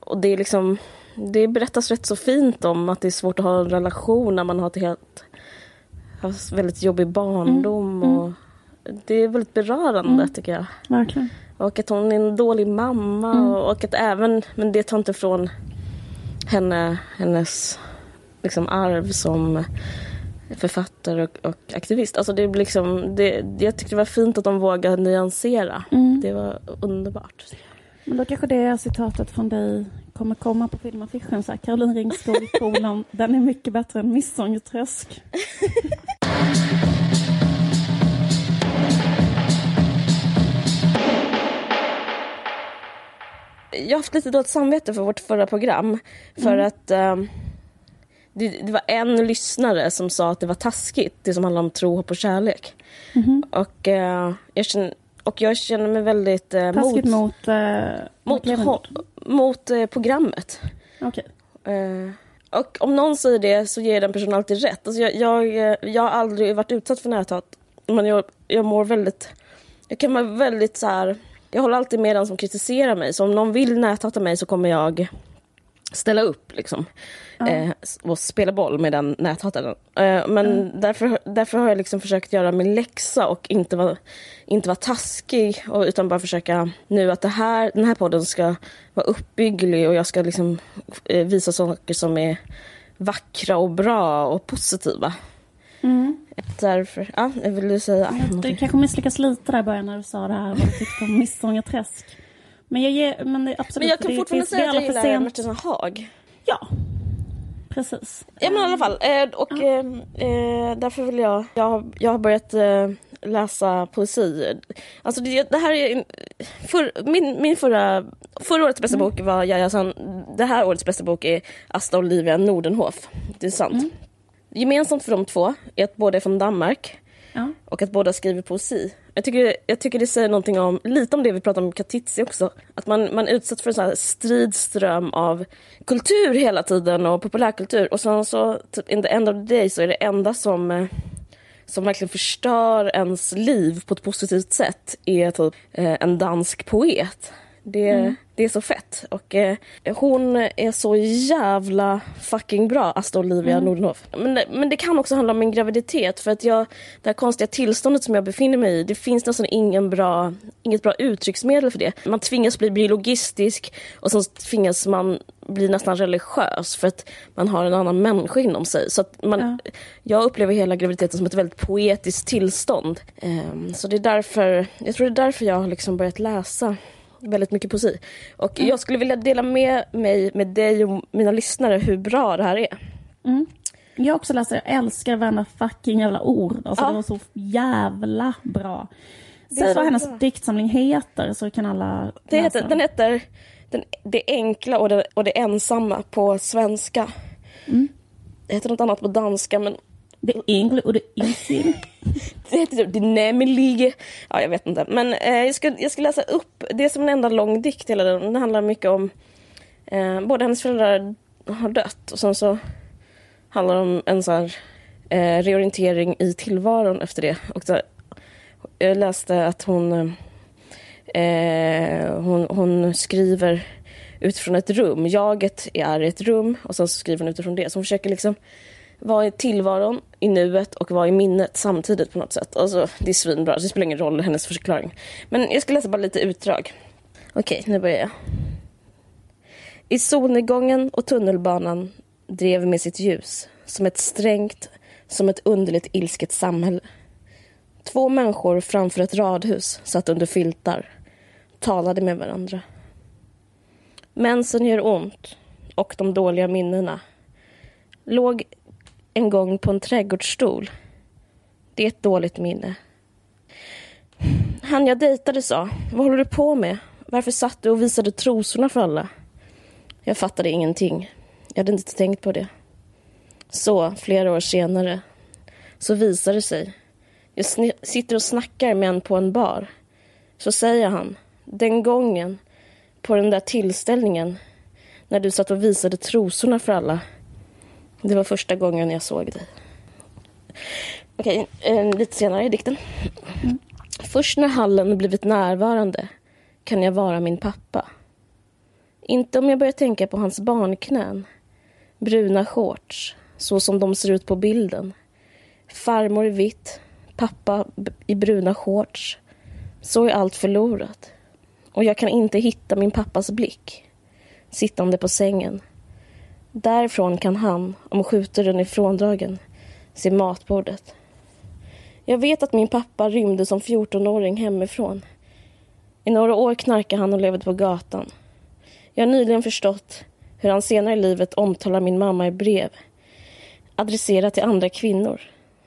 och det är liksom det berättas rätt så fint om att det är svårt att ha en relation när man har ett helt har väldigt jobbig barndom. Och Det är väldigt berörande tycker jag. Verkligen. Och att hon är en dålig mamma och, och att även, men det tar inte från henne, hennes liksom arv som författare och, och aktivist. Alltså det blir liksom, det, jag tyckte det var fint att de vågade nyansera. Det var underbart. Men då kanske det citatet från dig kommer komma på filmaffischen. Så här, Caroline Ringskog, kolon, den är mycket bättre än Missångerträsk. jag har haft lite dåligt samvete för vårt förra program. För att ehm, det, det var en lyssnare som sa att det var taskigt, det som handlar om tro, hopp och kärlek. Och, eh, jag känner, och jag känner mig väldigt eh, Taskigt mot, mot... Eh, mot, ho- mot eh, programmet. Okej. Eh, och om någon säger det så ger den personen alltid rätt. Alltså jag, jag, eh, jag har aldrig varit utsatt för näthat. Men jag, jag mår väldigt... Jag kan vara väldigt så här... Jag håller alltid med den som kritiserar mig. Så om någon vill näthata mig så kommer jag ställa upp liksom. Eh, och spela boll med den näthataren. Eh, men därför, därför har jag liksom försökt göra min läxa och inte vara, inte vara taskig. Och, utan bara försöka nu att det här, den här podden ska vara uppbygglig och jag ska liksom eh, visa saker som är vackra och bra och positiva. Därför, ja, vill du säga Du kanske misslyckas lite där i början när du sa det här vad du tyckte om Missångerträsk. Men jag ger, men absolut. Men jag kan det, fortfarande säga att jag gillar sent. Martina Haag. Ja, precis. Ja men i alla fall. Eh, och eh, eh, därför vill jag... Jag, har- jag har börjat eh, läsa poesi. Alltså det, det här är... För, min, min förra... Förra årets bästa bok var Jaja San. Det här årets bästa bok är Asta Olivia Nordenhof. Det är sant. Gemensamt för de två är att båda är från Danmark Ja. och att båda skriver poesi. Jag tycker, jag tycker det säger någonting om, lite om det vi pratade om Katitzi också. Att man, man utsätts för en sån här stridström av kultur hela tiden och populärkultur. Och sen så, typ, in the end of the day så är det enda som, eh, som verkligen förstör ens liv på ett positivt sätt är typ eh, en dansk poet. Det, mm. det är så fett. Och eh, hon är så jävla fucking bra, Asta Olivia mm. Nordenhof. Men, men det kan också handla om min graviditet. För att jag, det här konstiga tillståndet som jag befinner mig i, det finns nästan ingen bra, inget bra uttrycksmedel för det. Man tvingas bli biologistisk och sen tvingas man bli nästan religiös för att man har en annan människa inom sig. Så man, ja. Jag upplever hela graviditeten som ett väldigt poetiskt tillstånd. Um, så det är därför, jag tror det är därför jag har liksom börjat läsa väldigt mycket poesi. Och mm. jag skulle vilja dela med mig med dig och mina lyssnare hur bra det här är. Mm. Jag också läst det. Jag älskar varenda fucking jävla ord. Alltså ja. det var så jävla bra. Säg vad hennes bra. diktsamling heter så kan alla det heter, Den heter den, Det enkla och det, och det ensamma på svenska. Mm. Det heter något annat på danska men det enkla och det ensamma. det heter typ Dynamilige. Ja, jag vet inte. Men eh, jag, ska, jag ska läsa upp. Det är som en enda lång dikt hela den. Den handlar mycket om... Eh, både hennes föräldrar har dött och sen så handlar det om en sån här eh, reorientering i tillvaron efter det. Och så, jag läste att hon, eh, hon, hon skriver utifrån ett rum. Jaget är ett rum och sen så skriver hon utifrån det. Så hon försöker liksom vara i tillvaron, i nuet och vara i minnet samtidigt på något sätt. Alltså, det är svinbra, det spelar ingen roll hennes förklaring. Men jag ska läsa bara lite utdrag. Okej, nu börjar jag. I solnedgången och tunnelbanan drev med sitt ljus som ett strängt, som ett underligt ilsket samhälle. Två människor framför ett radhus satt under filtar, talade med varandra. Mensen gör ont och de dåliga minnena låg en gång på en trädgårdsstol. Det är ett dåligt minne. Han jag dejtade sa, vad håller du på med? Varför satt du och visade trosorna för alla? Jag fattade ingenting. Jag hade inte tänkt på det. Så, flera år senare, så visar det sig. Jag sitter och snackar med en på en bar. Så säger han, den gången, på den där tillställningen, när du satt och visade trosorna för alla, det var första gången jag såg dig. Okej, okay, lite senare i dikten. Mm. Först när hallen blivit närvarande kan jag vara min pappa. Inte om jag börjar tänka på hans barnknän. Bruna shorts, så som de ser ut på bilden. Farmor i vitt, pappa i bruna shorts. Så är allt förlorat. Och jag kan inte hitta min pappas blick. Sittande på sängen Därifrån kan han, om skjutaren är fråndragen, se matbordet. Jag vet att min pappa rymde som 14-åring hemifrån. I några år knarkade han och levde på gatan. Jag har nyligen förstått hur han senare i livet omtalar min mamma i brev. Adresserat till andra kvinnor.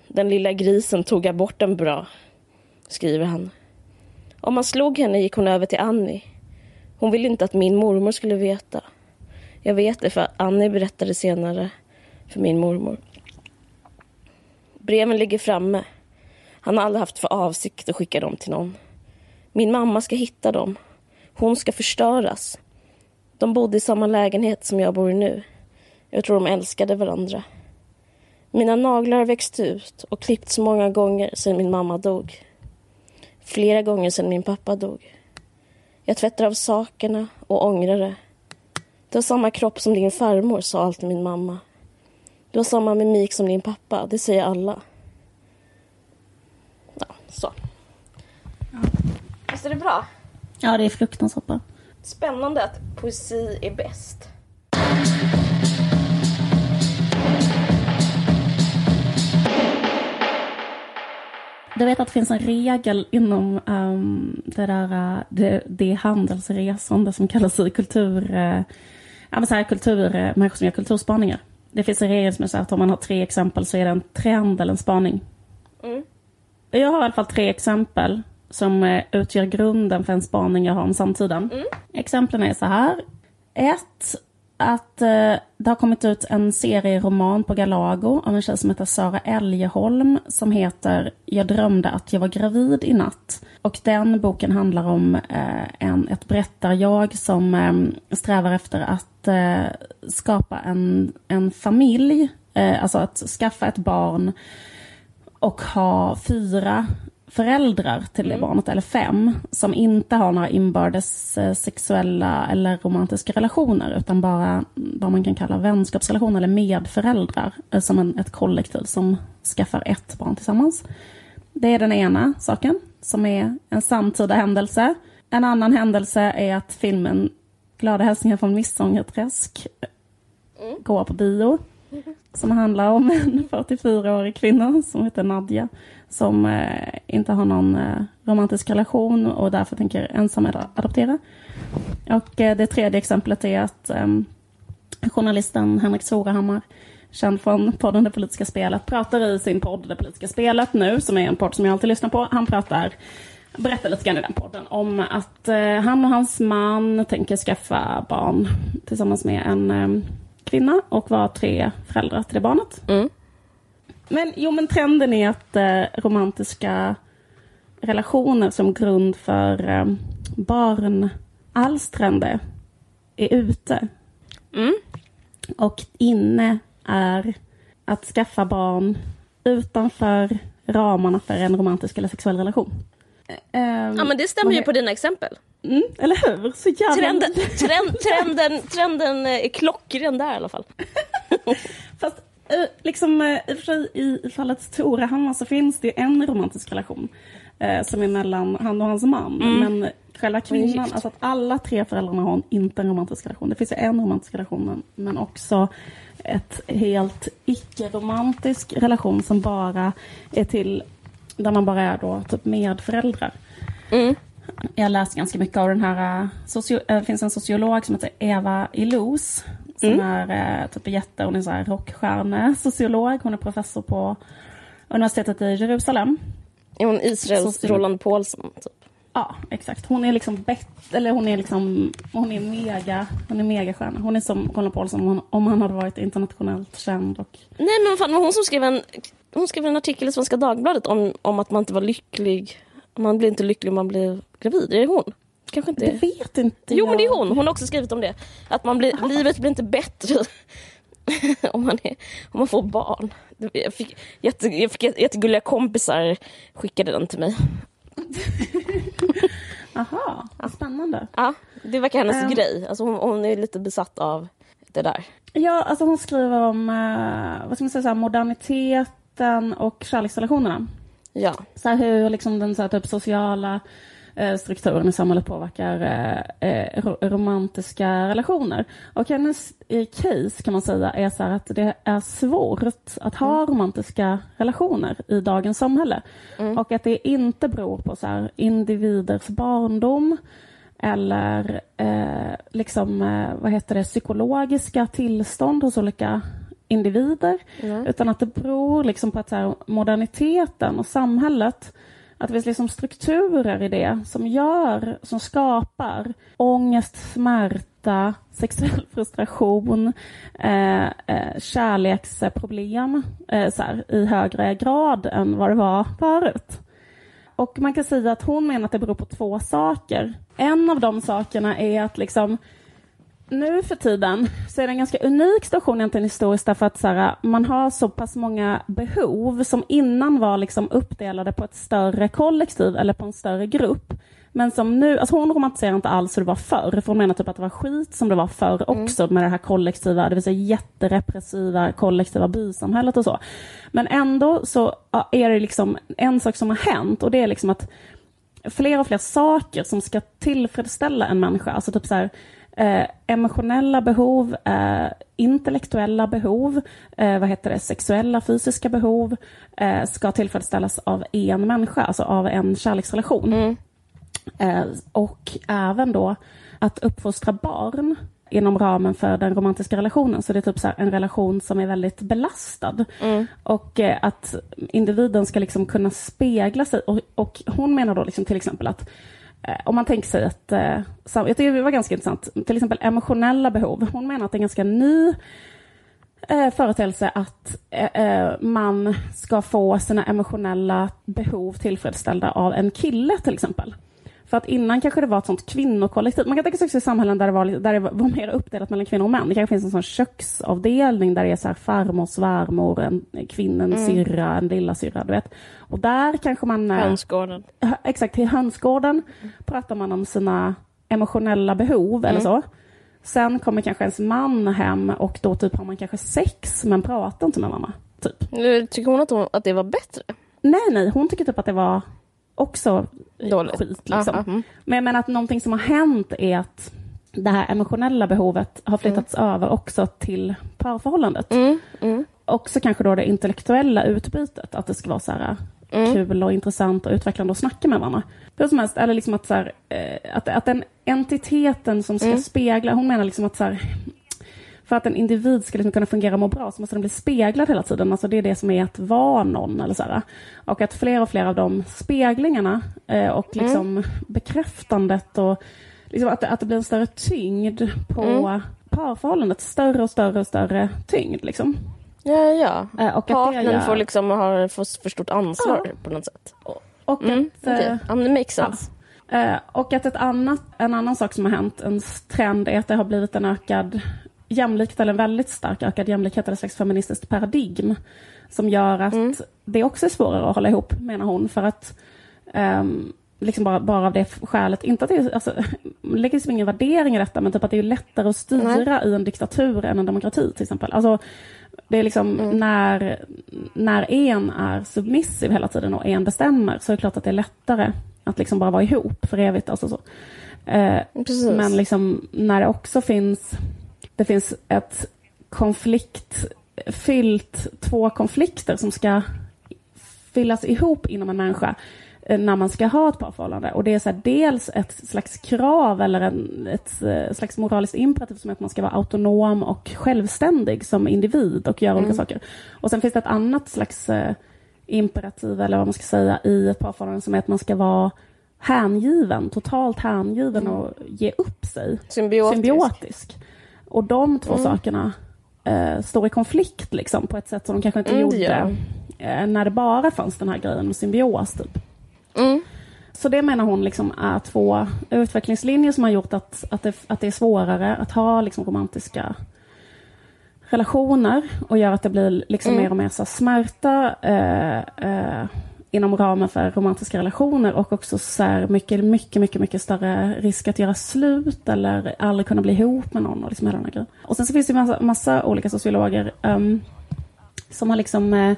Den lilla grisen tog aborten bra, skriver han. Om man slog henne gick hon över till Annie. Hon ville inte att min mormor skulle veta. Jag vet det för Annie berättade senare för min mormor. Breven ligger framme. Han har aldrig haft för avsikt att skicka dem till någon. Min mamma ska hitta dem. Hon ska förstöras. De bodde i samma lägenhet som jag bor i nu. Jag tror de älskade varandra. Mina naglar har växt ut och klippts många gånger sedan min mamma dog. Flera gånger sedan min pappa dog. Jag tvättar av sakerna och ångrar det. Du har samma kropp som din farmor, sa alltid min mamma. Du har samma mimik som din pappa, det säger alla. Ja, så. Ja. Visst är det bra? Ja, det är fruktansvärt bra. Spännande att poesi är bäst. Du vet att det finns en regel inom um, det där det, det handelsresande som kallas i kultur... Uh, ja, så här, kultur, eh, människor som gör kulturspaningar. Det finns en regel som är så att om man har tre exempel så är det en trend eller en spaning. Mm. Jag har i alla fall tre exempel som eh, utgör grunden för en spaning jag har om samtiden. Mm. Exemplen är så här. Ett, att eh, det har kommit ut en serieroman på Galago av en tjej som heter Sara Elgeholm som heter Jag drömde att jag var gravid i natt. Och den boken handlar om eh, en, ett berättarjag som eh, strävar efter att eh, skapa en, en familj, eh, alltså att skaffa ett barn och ha fyra föräldrar till det barnet, eller fem, som inte har några inbördes eh, sexuella eller romantiska relationer, utan bara vad man kan kalla vänskapsrelationer eller medföräldrar, eh, som en, ett kollektiv som skaffar ett barn tillsammans. Det är den ena saken, som är en samtida händelse. En annan händelse är att filmen Glada hälsningar från Midsommarträsk går på bio. Som handlar om en 44-årig kvinna som heter Nadja. Som eh, inte har någon eh, romantisk relation och därför tänker ensam adoptera. Och eh, det tredje exemplet är att ehm, journalisten Henrik Sorahammar känd från podden Det politiska spelet, pratar i sin podd Det politiska spelet nu, som är en podd som jag alltid lyssnar på. Han pratar, berättar lite grann i den podden om att eh, han och hans man tänker skaffa barn tillsammans med en eh, kvinna och vara tre föräldrar till det barnet. Mm. Men jo, men trenden är att eh, romantiska relationer som grund för eh, barnalstrande är ute. Mm. Och inne är att skaffa barn utanför ramarna för en romantisk eller sexuell relation. Ehm, Ja men det stämmer ju på dina exempel. Mm, eller hur? Så jävla... Trenden, trend, trenden, trenden är klockren där i alla fall. Fast eh, liksom, eh, i och för sig i, fallet Torehammar så finns det en romantisk relation eh, som är mellan han och hans man. Men själva kvinnan, alltså att alla tre föräldrarna har inte en romantisk relation. Det finns ju en romantisk relation men, men också ett helt icke-romantisk relation som bara är till, där man bara är då typ medföräldrar. Mm. Jag har läst ganska mycket av den här, eh, socio- eh, det finns en sociolog som heter Eva Illouz. Som är eh, typ jätte, hon är så här rockstjärne-sociolog. Hon är professor på universitetet i Jerusalem. Är hon Israels Så- Roland Paulsen? Typ. Ja, exakt. Hon är liksom bett, eller hon är liksom, hon är mega, hon är megastjärna. Hon är som Roland Paulsen om han, om han hade varit internationellt känd och Nej men fan, det var hon som skrev en, hon skrev en artikel i Svenska Dagbladet om, om att man inte var lycklig. Man blir inte lycklig om man blir gravid. Är det hon? Kanske inte. det vet inte Jo jag. men det är hon. Hon har också skrivit om det. Att man blir, livet blir inte bättre om, man är, om man får barn. Jag fick, jätte, jag fick jättegulliga kompisar skickade den till mig. Aha, vad spännande. Ja, det verkar hennes Ehm. grej. Alltså hon, hon är lite besatt av det där. Ja, alltså hon skriver om, eh, vad ska man säga, så här, moderniteten och kärleksrelationerna. Ja. så här hur liksom den så här, typ sociala strukturen i samhället påverkar eh, eh, ro- romantiska relationer. Och hennes eh, case kan man säga är så att det är svårt att ha romantiska relationer i dagens samhälle. Och att det inte beror på så här, individers barndom eller eh, liksom, eh, vad heter det, psykologiska tillstånd hos olika individer. Utan att det beror liksom på att så här, moderniteten och samhället, att det finns liksom strukturer i det som gör, som skapar ångest, smärta, sexuell frustration, eh, eh, kärleksproblem eh, så här, i högre grad än vad det var förut. Och man kan säga att hon menar att det beror på två saker. En av de sakerna är att liksom nu för tiden så är det en ganska unik situation egentligen historiskt därför att så här, man har så pass många behov som innan var liksom uppdelade på ett större kollektiv eller på en större grupp. Men som nu, alltså hon romantiserar inte alls hur det var förr, för hon menar typ att det var skit som det var förr också med det här kollektiva, det vill säga jätterepressiva kollektiva bysamhället och så. Men ändå så är det liksom en sak som har hänt och det är liksom att fler och fler saker som ska tillfredsställa en människa, alltså typ så här eh, emotionella behov, eh, intellektuella behov, eh, vad heter det, sexuella, fysiska behov eh, ska tillfredsställas av en människa, alltså av en kärleksrelation. Eh, och även då att uppfostra barn inom ramen för den romantiska relationen. Så det är typ så en relation som är väldigt belastad. Och eh, att individen ska liksom kunna spegla sig. Och, och hon menar då liksom till exempel att Eh, om man tänker sig att, eh, jag tycker det var ganska intressant, till exempel emotionella behov. Hon menar att det är en ganska ny eh, företeelse att eh, man ska få sina emotionella behov tillfredsställda av en kille till exempel. För att innan kanske det var ett sånt kvinnokollektiv. Man kan tänka sig också i samhällen där det, var, där det var mer uppdelat mellan kvinnor och män. Det kanske finns en sån köksavdelning där det är så här farmor, svärmor, en kvinna, en syrra, en lilla syrra, du vet. Och där kanske man... eh, Hönsgården. Hö- Exakt, i hönsgården pratar man om sina emotionella behov eller så. Sen kommer kanske ens man hem och då typ har man kanske sex men pratar inte med mamma. Typ. Tycker hon att, hon att det var bättre? Nej, nej, hon tycker typ att det var också Dåligt. skit. Liksom. Mm. Men jag menar att någonting som har hänt är att det här emotionella behovet har flyttats över också till parförhållandet. Mm, mm. Också kanske då det intellektuella utbytet, att det ska vara så här Mm. kul och intressant och utvecklande att snacka med varandra. Hur som helst, eller liksom att, så här, eh, att, att den entiteten som Mm. ska spegla, hon menar liksom att så här, för att en individ ska liksom kunna fungera och må bra så måste den bli speglad hela tiden. Alltså det är det som är att vara någon. Eller så här. Och att fler och fler av de speglingarna eh, och liksom bekräftandet och liksom att, att det blir en större tyngd på parförhållandet. Större och större och större tyngd. Liksom. Ja, ja. Eh, och Partnern gör- får liksom ha för, för stort ansvar på något sätt. Och Mm, att, okej. eh, Ja, det makes sense. Eh, och att ett annat, en annan sak som har hänt, en trend, är att det har blivit en ökad jämlikhet, eller en väldigt stark ökad jämlikhet, eller slags feministiskt paradigm. Som gör att Mm. det också är svårare att hålla ihop, menar hon. För att ehm, liksom bara, bara av det skälet, inte att det är, alltså, lägger liksom ingen värdering i detta, men typ att det är lättare att styra i en diktatur än en demokrati till exempel. Alltså, det är liksom när, när en är submissiv hela tiden och en bestämmer så är det klart att det är lättare att liksom bara vara ihop för evigt. Alltså så. Eh, men liksom när det också finns, det finns ett konfliktfyllt, två konflikter som ska fyllas ihop inom en människa eh, när man ska ha ett parförhållande. Och det är så här, dels ett slags krav eller en, ett eh, slags moraliskt imperativ som är att man ska vara autonom och självständig som individ och göra olika saker. Och sen finns det ett annat slags eh, imperativ eller vad man ska säga i ett parförhållande som är att man ska vara hängiven, totalt hängiven och ge upp sig. Symbiotisk. Symbiotisk. Och de två sakerna eh, står i konflikt liksom, på ett sätt som de kanske inte Mm, gjorde eh, när det bara fanns den här grejen med symbios. Typ. Mm. Så det menar hon liksom är två utvecklingslinjer som har gjort att, att, det, att det är svårare att ha liksom romantiska relationer och gör att det blir liksom mer och mer så smärta eh, eh, inom ramen för romantiska relationer och också så mycket, mycket, mycket, mycket större risk att göra slut eller aldrig kunna bli ihop med någon och liksom hela den grejen. Och sen så finns det massa, massa olika sociologer ehm, som har liksom eh,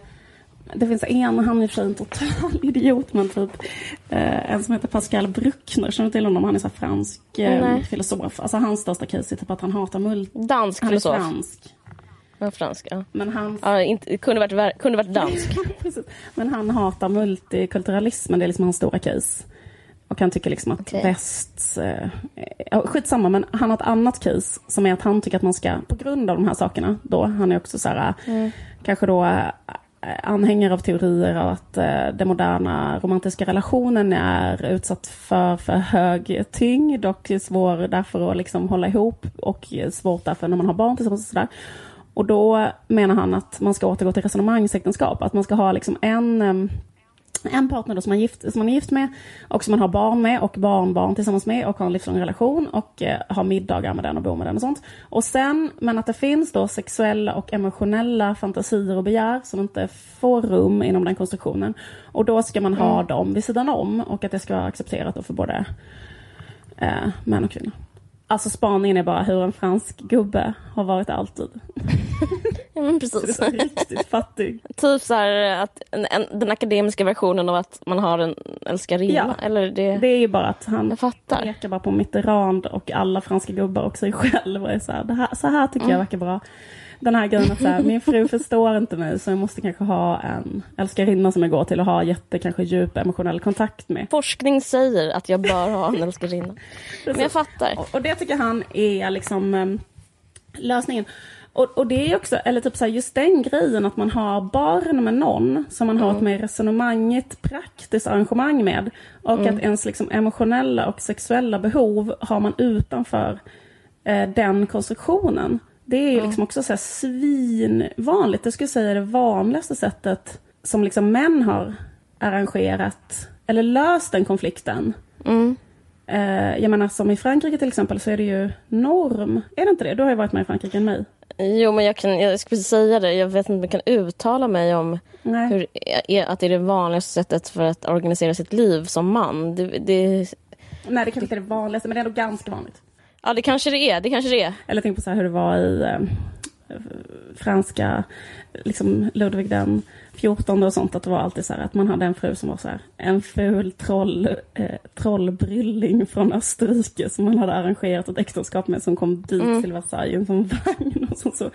det finns en, han är i och för sig en total idiot, men typ eh, en som heter Pascal Bruckner, känner du till honom? Han är så fransk eh, filosof. Alltså hans största case är typ att han hatar multi... Dansk Han är filosof. fransk. Ja, fransk. Ja. Men han, Ja, inte, kunde, varit, kunde varit dansk. Men han hatar multikulturalismen, det är liksom hans stora case. Och han tycker liksom att Okej. väst... Eh, skitsamma, men han har ett annat case som är att han tycker att man ska, på grund av de här sakerna, då, han är också så här, kanske då eh, anhängare av teorier av att eh, den moderna romantiska relationen är utsatt för för hög tyngd och svår därför att liksom hålla ihop och svårt därför när man har barn tillsammans och sådär. Och då menar han att man ska återgå till resonemangsäktenskap, att man ska ha liksom en en partner då som, man gift, som man är gift med och som man har barn med och barnbarn tillsammans med och har en livslång relation och eh, har middagar med den och bor med den och sånt. Och sen, men att det finns då sexuella och emotionella fantasier och begär som inte får rum inom den konstruktionen. Och då ska man ha dem vid sidan om och att det ska vara accepterat för både eh, män och kvinnor. Alltså spaningen är bara hur en fransk gubbe har varit alltid. Ja, men precis. så riktigt fattig. Typ så här att en, en, den akademiska versionen av att man har en älskarinna. Ja. Eller det... Det är ju bara att han pekar bara på Mitterrand och alla franska gubbar och sig själv och är så här, här, så här tycker Mm. jag verkar bra. Den här grejen att så här, min fru förstår inte mig så jag måste kanske ha en älskarinna som jag går till och har jätte kanske djup emotionell kontakt med. Forskning säger att jag bör ha en älskarinna. Men jag fattar. Och, och det tycker han är liksom em, lösningen. Och, och det är också, eller typ så här, just den grejen att man har barn med någon som man har ett mer resonemangigt, praktiskt arrangemang med. Och att ens liksom emotionella och sexuella behov har man utanför eh, den konstruktionen. Det är ju liksom också så här svinvanligt. Jag skulle säga det vanligaste sättet som liksom män har arrangerat eller löst den konflikten. Mm. Eh, jag menar som i Frankrike till exempel så är det ju norm. Är det inte det? Du har ju varit med i Frankrike än mig. Jo, men jag, kan, jag skulle säga det. Jag vet inte om jag kan uttala mig om Nej. hur, är, att det är det vanligaste sättet för att organisera sitt liv som man. Det, det, Nej, det kanske inte är det vanligaste, men det är ändå ganska vanligt ja, det kanske det är. Det kanske det är. Eller tänk på så här hur det var i eh, franska, liksom Ludvig den 14 och sånt, att det var alltid så här att man hade en fru som var så här, en ful troll, eh, trollbrylling från Österrike som man hade arrangerat ett äktenskap med som kom dit till Versailles sån vagn. Och så, så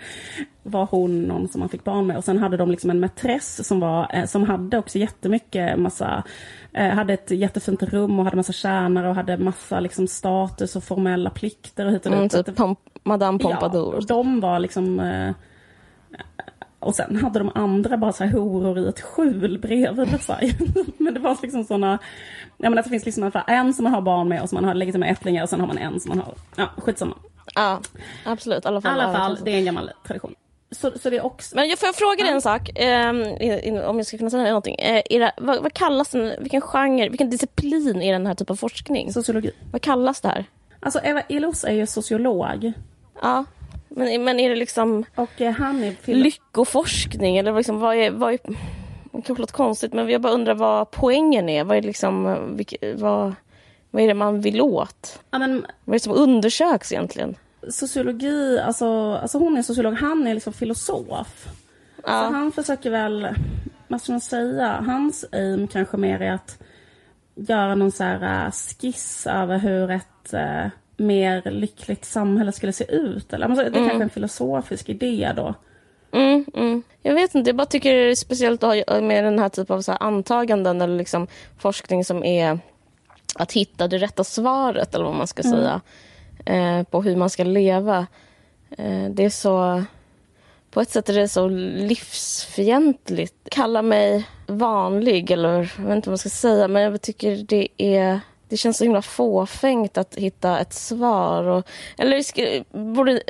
var hon någon som man fick barn med. Och sen hade de liksom en mätress som, var, eh, som hade också jättemycket massa, eh, hade ett jättefint rum och hade massa tjänare och hade massa liksom status och formella plikter och hit och dit. Mm, Så att typ Madame Pompadour. Ja, de var liksom... Eh, och sen hade de andra bara så här horor i ett skjul bredvid. Men det var liksom. Jag menar att det finns liksom en som man har barn med och som man har legitima ättlingar och sen har man en som man har... Ja, skitsamma. Ja, absolut. I alla fall. alla fall, Ja, det är en gammal tradition. Så, så det är också... Men jag får jag fråga dig en sak, in- om jag ska kunna säga någonting. Eh, det, vad, vad kallas den, vilken genre, vilken disciplin är den här typen av forskning? Sociologi. Vad kallas det här? Alltså Eva Illos är ju sociolog. Ja, men, men är det liksom Och eh, lyckoforskning eller liksom, vad är, vad är det kanske låter konstigt men jag bara undrar vad poängen är. Vad är, det liksom, vilk, vad, vad är det man vill åt? ja, men Vad är det som undersöks egentligen? sociologi, alltså, alltså hon är sociolog, han är liksom filosof. Så Ja, han försöker väl, vad ska man säga, hans aim kanske mer är att göra någon så här äh, skiss över hur ett äh, mer lyckligt samhälle skulle se ut. Eller, men så- det är kanske en filosofisk idé då. mm, mm. Jag vet inte, jag bara tycker det är speciellt att ha med den här typen av så här antaganden eller liksom forskning som är att hitta det rätta svaret eller vad man ska säga eh, på hur man ska leva. Eh, det är så... På ett sätt är det så livsfientligt. Kalla mig vanlig, eller jag vet inte vad man ska säga, men jag tycker det är... Det känns så himla fåfängt att hitta ett svar. Och, eller ska, borde,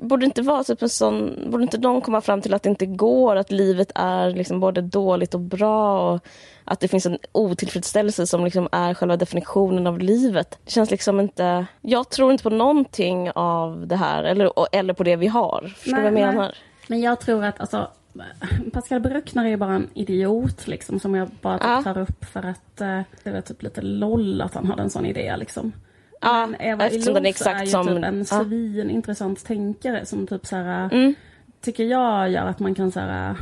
borde inte vara typ en sån... Borde inte någon komma fram till att det inte går, att livet är liksom både dåligt och bra och att det finns en otillfredsställelse som liksom är själva definitionen av livet. Det känns liksom inte... Jag tror inte på någonting av det här, eller, eller på det vi har. Förstår du vad jag menar? Men jag tror att alltså, Pascal Bruckner är ju bara en idiot liksom som jag bara Ja. tar upp för att eh, det var typ lite loll att han hade en sån idé liksom. Ja, Men Eva eftersom den är exakt är ju som- typ en ja. svinintressant tänkare som typ så här, Mm. tycker jag gör att man kan så här,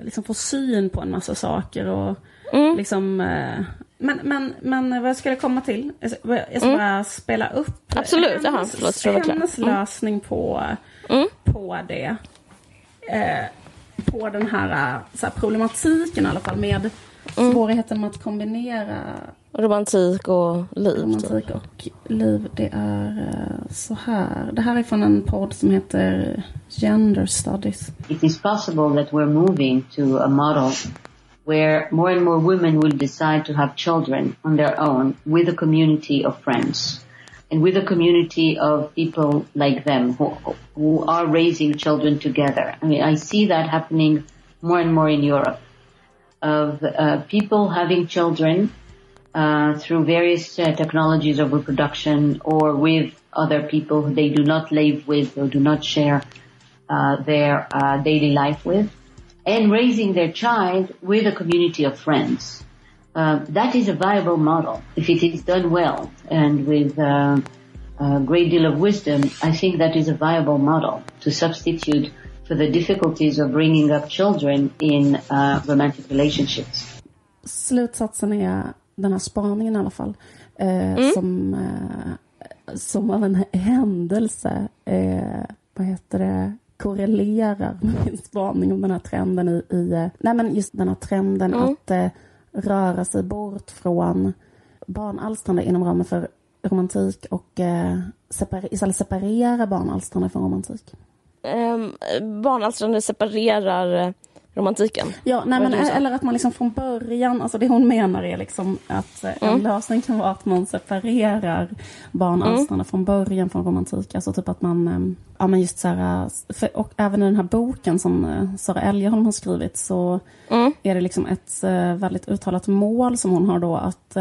liksom få syn på en massa saker och Mm. liksom eh, men, men, men vad jag skulle komma till, jag ska, ska bara spela upp Mm. Absolut, hennes, förlåt, var klar. hennes Mm. lösning på, Mm. på det. Eh, på den här, eh, så här problematiken i alla fall med Mm. svårigheten med att kombinera Romantik och liv. Typ. romantik och liv. Det är eh, så här. Det här är från en podd som heter Gender Studies. it is possible that we're moving to a model where more and more women will decide to have children on their own with a community of friends and with a community of people like them who, who are raising children together. I mean, I see that happening more and more in Europe of uh, people having children uh, through various uh, technologies of reproduction or with other people who they do not live with or do not share uh, their uh, daily life with, and raising their child with a community of friends. Uh, that is a viable model if it is done well and with uh, a great deal of wisdom. I think that is a viable model to substitute for the difficulties of bringing up children in uh, romantic relationships. Slutsatsen är den här spaningen i alla fall. Eh, som, eh, som av en händelse, eh, vad heter det, korrelerar med min spaning om den här trenden i, i eh, nej men just den här trenden att eh, röra sig bort från barnalstrande inom ramen för romantik och eh, separ- istället separera barnalstrande från romantik. Ehm, um, barnalstrande separerar eh, romantiken. Ja, nej, men, eller att man liksom från början, alltså det hon menar är liksom att eh, Mm. en lösning kan vara att man separerar barnalstrarna från början från romantik. Alltså typ att man, eh, ja men just så här, eh, för, och även i den här boken som Sara Elgeholm har skrivit så Mm. är det liksom ett väldigt uttalat mål som hon har då att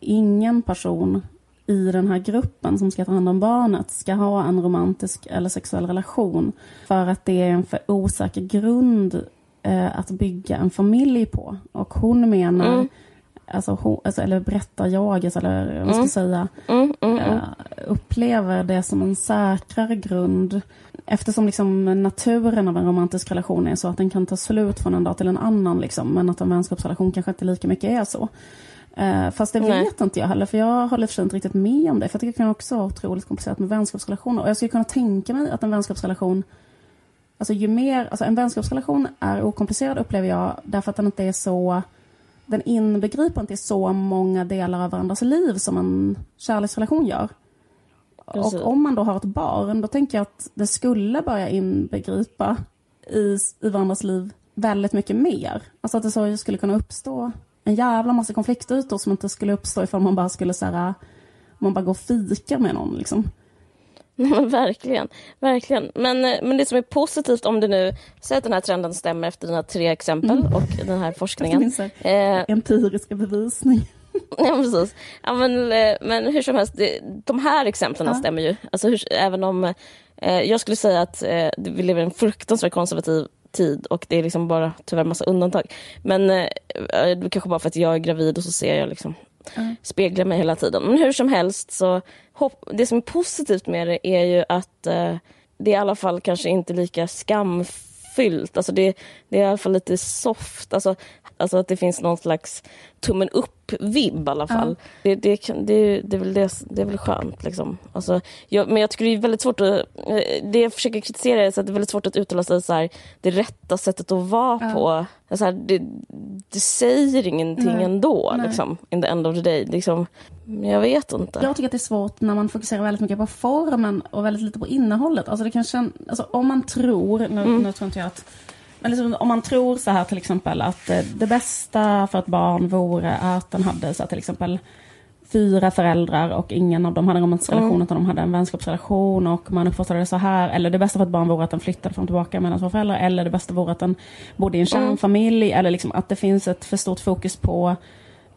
ingen person i den här gruppen som ska ta hand om barnet ska ha en romantisk eller sexuell relation. För att det är en för osäker grund eh, att bygga en familj på. Och hon menar, mm. alltså, hon, alltså, eller berättar jag, alltså, eller vad man ska mm. säga, mm, mm, mm, eh, upplever det som en säkrare grund. Eftersom liksom naturen av en romantisk relation är så att den kan ta slut från en dag till en annan. Liksom, men att en vänskapsrelation kanske inte lika mycket är så. Uh, fast det Nej. vet inte jag heller, för jag håller för inte riktigt med om det. För jag tycker det kan också vara otroligt komplicerat med vänskapsrelationer. Och jag skulle kunna tänka mig att en vänskapsrelation Alltså ju mer, alltså en vänskapsrelation är okomplicerad upplever jag därför att den inte är så den inbegriper inte så många delar av varandras liv som en kärleksrelation gör. Precis. Och om man då har ett barn, då tänker jag att det skulle börja inbegripa i, i varandras liv väldigt mycket mer. Alltså att det så skulle kunna uppstå en jävla massa konfliktytor som inte skulle uppstå ifall man bara skulle så här, man bara går och fikar med någon liksom. verkligen, verkligen. Men, eh, men det som är positivt om det nu, säg att den här trenden stämmer efter dina tre exempel mm. och den här forskningen. Eh, empiriska bevisning. ja, precis. Ja, men, eh, men hur som helst, det, de här exemplen ja. stämmer ju. Alltså, hur, även om eh, jag skulle säga att eh, vi lever i en fruktansvärt konservativ tid och det är liksom bara tyvärr massa undantag. Men eh, kanske bara för att jag är gravid och så ser jag liksom mm. speglar mig hela tiden. Men hur som helst så hopp, det som är positivt med det är ju att eh, det är i alla fall kanske inte lika skamfyllt. Alltså det, det är i alla fall lite soft. Alltså, alltså att det finns någon slags tummen upp upp-vibb i alla fall. Ja. Det, det, det, det, är väl det, det är väl skönt. Liksom. Alltså, jag, men jag tycker det är väldigt svårt att... Eh, det jag försöker kritisera är att det är väldigt svårt att uttala sig så här, det rätta sättet att vara ja. på. Alltså här, det, det säger ingenting Nej. ändå, Nej. Liksom, in the end of the day. Liksom, jag vet inte. Jag tycker att det är svårt när man fokuserar väldigt mycket på formen och väldigt lite på innehållet. Alltså det kan känna, alltså om man tror, nu, mm. nu tror inte jag att men liksom, om man tror så här till exempel att eh, det bästa för ett barn vore att den hade så här, till exempel fyra föräldrar och ingen av dem hade en romantisk relation mm. utan de hade en vänskapsrelation och man uppfattade det så här. Eller det bästa för ett barn vore att den flyttade fram och tillbaka mellan två föräldrar. Eller det bästa vore att den bodde i en mm. kärnfamilj. Mm. Eller liksom att det finns ett för stort fokus på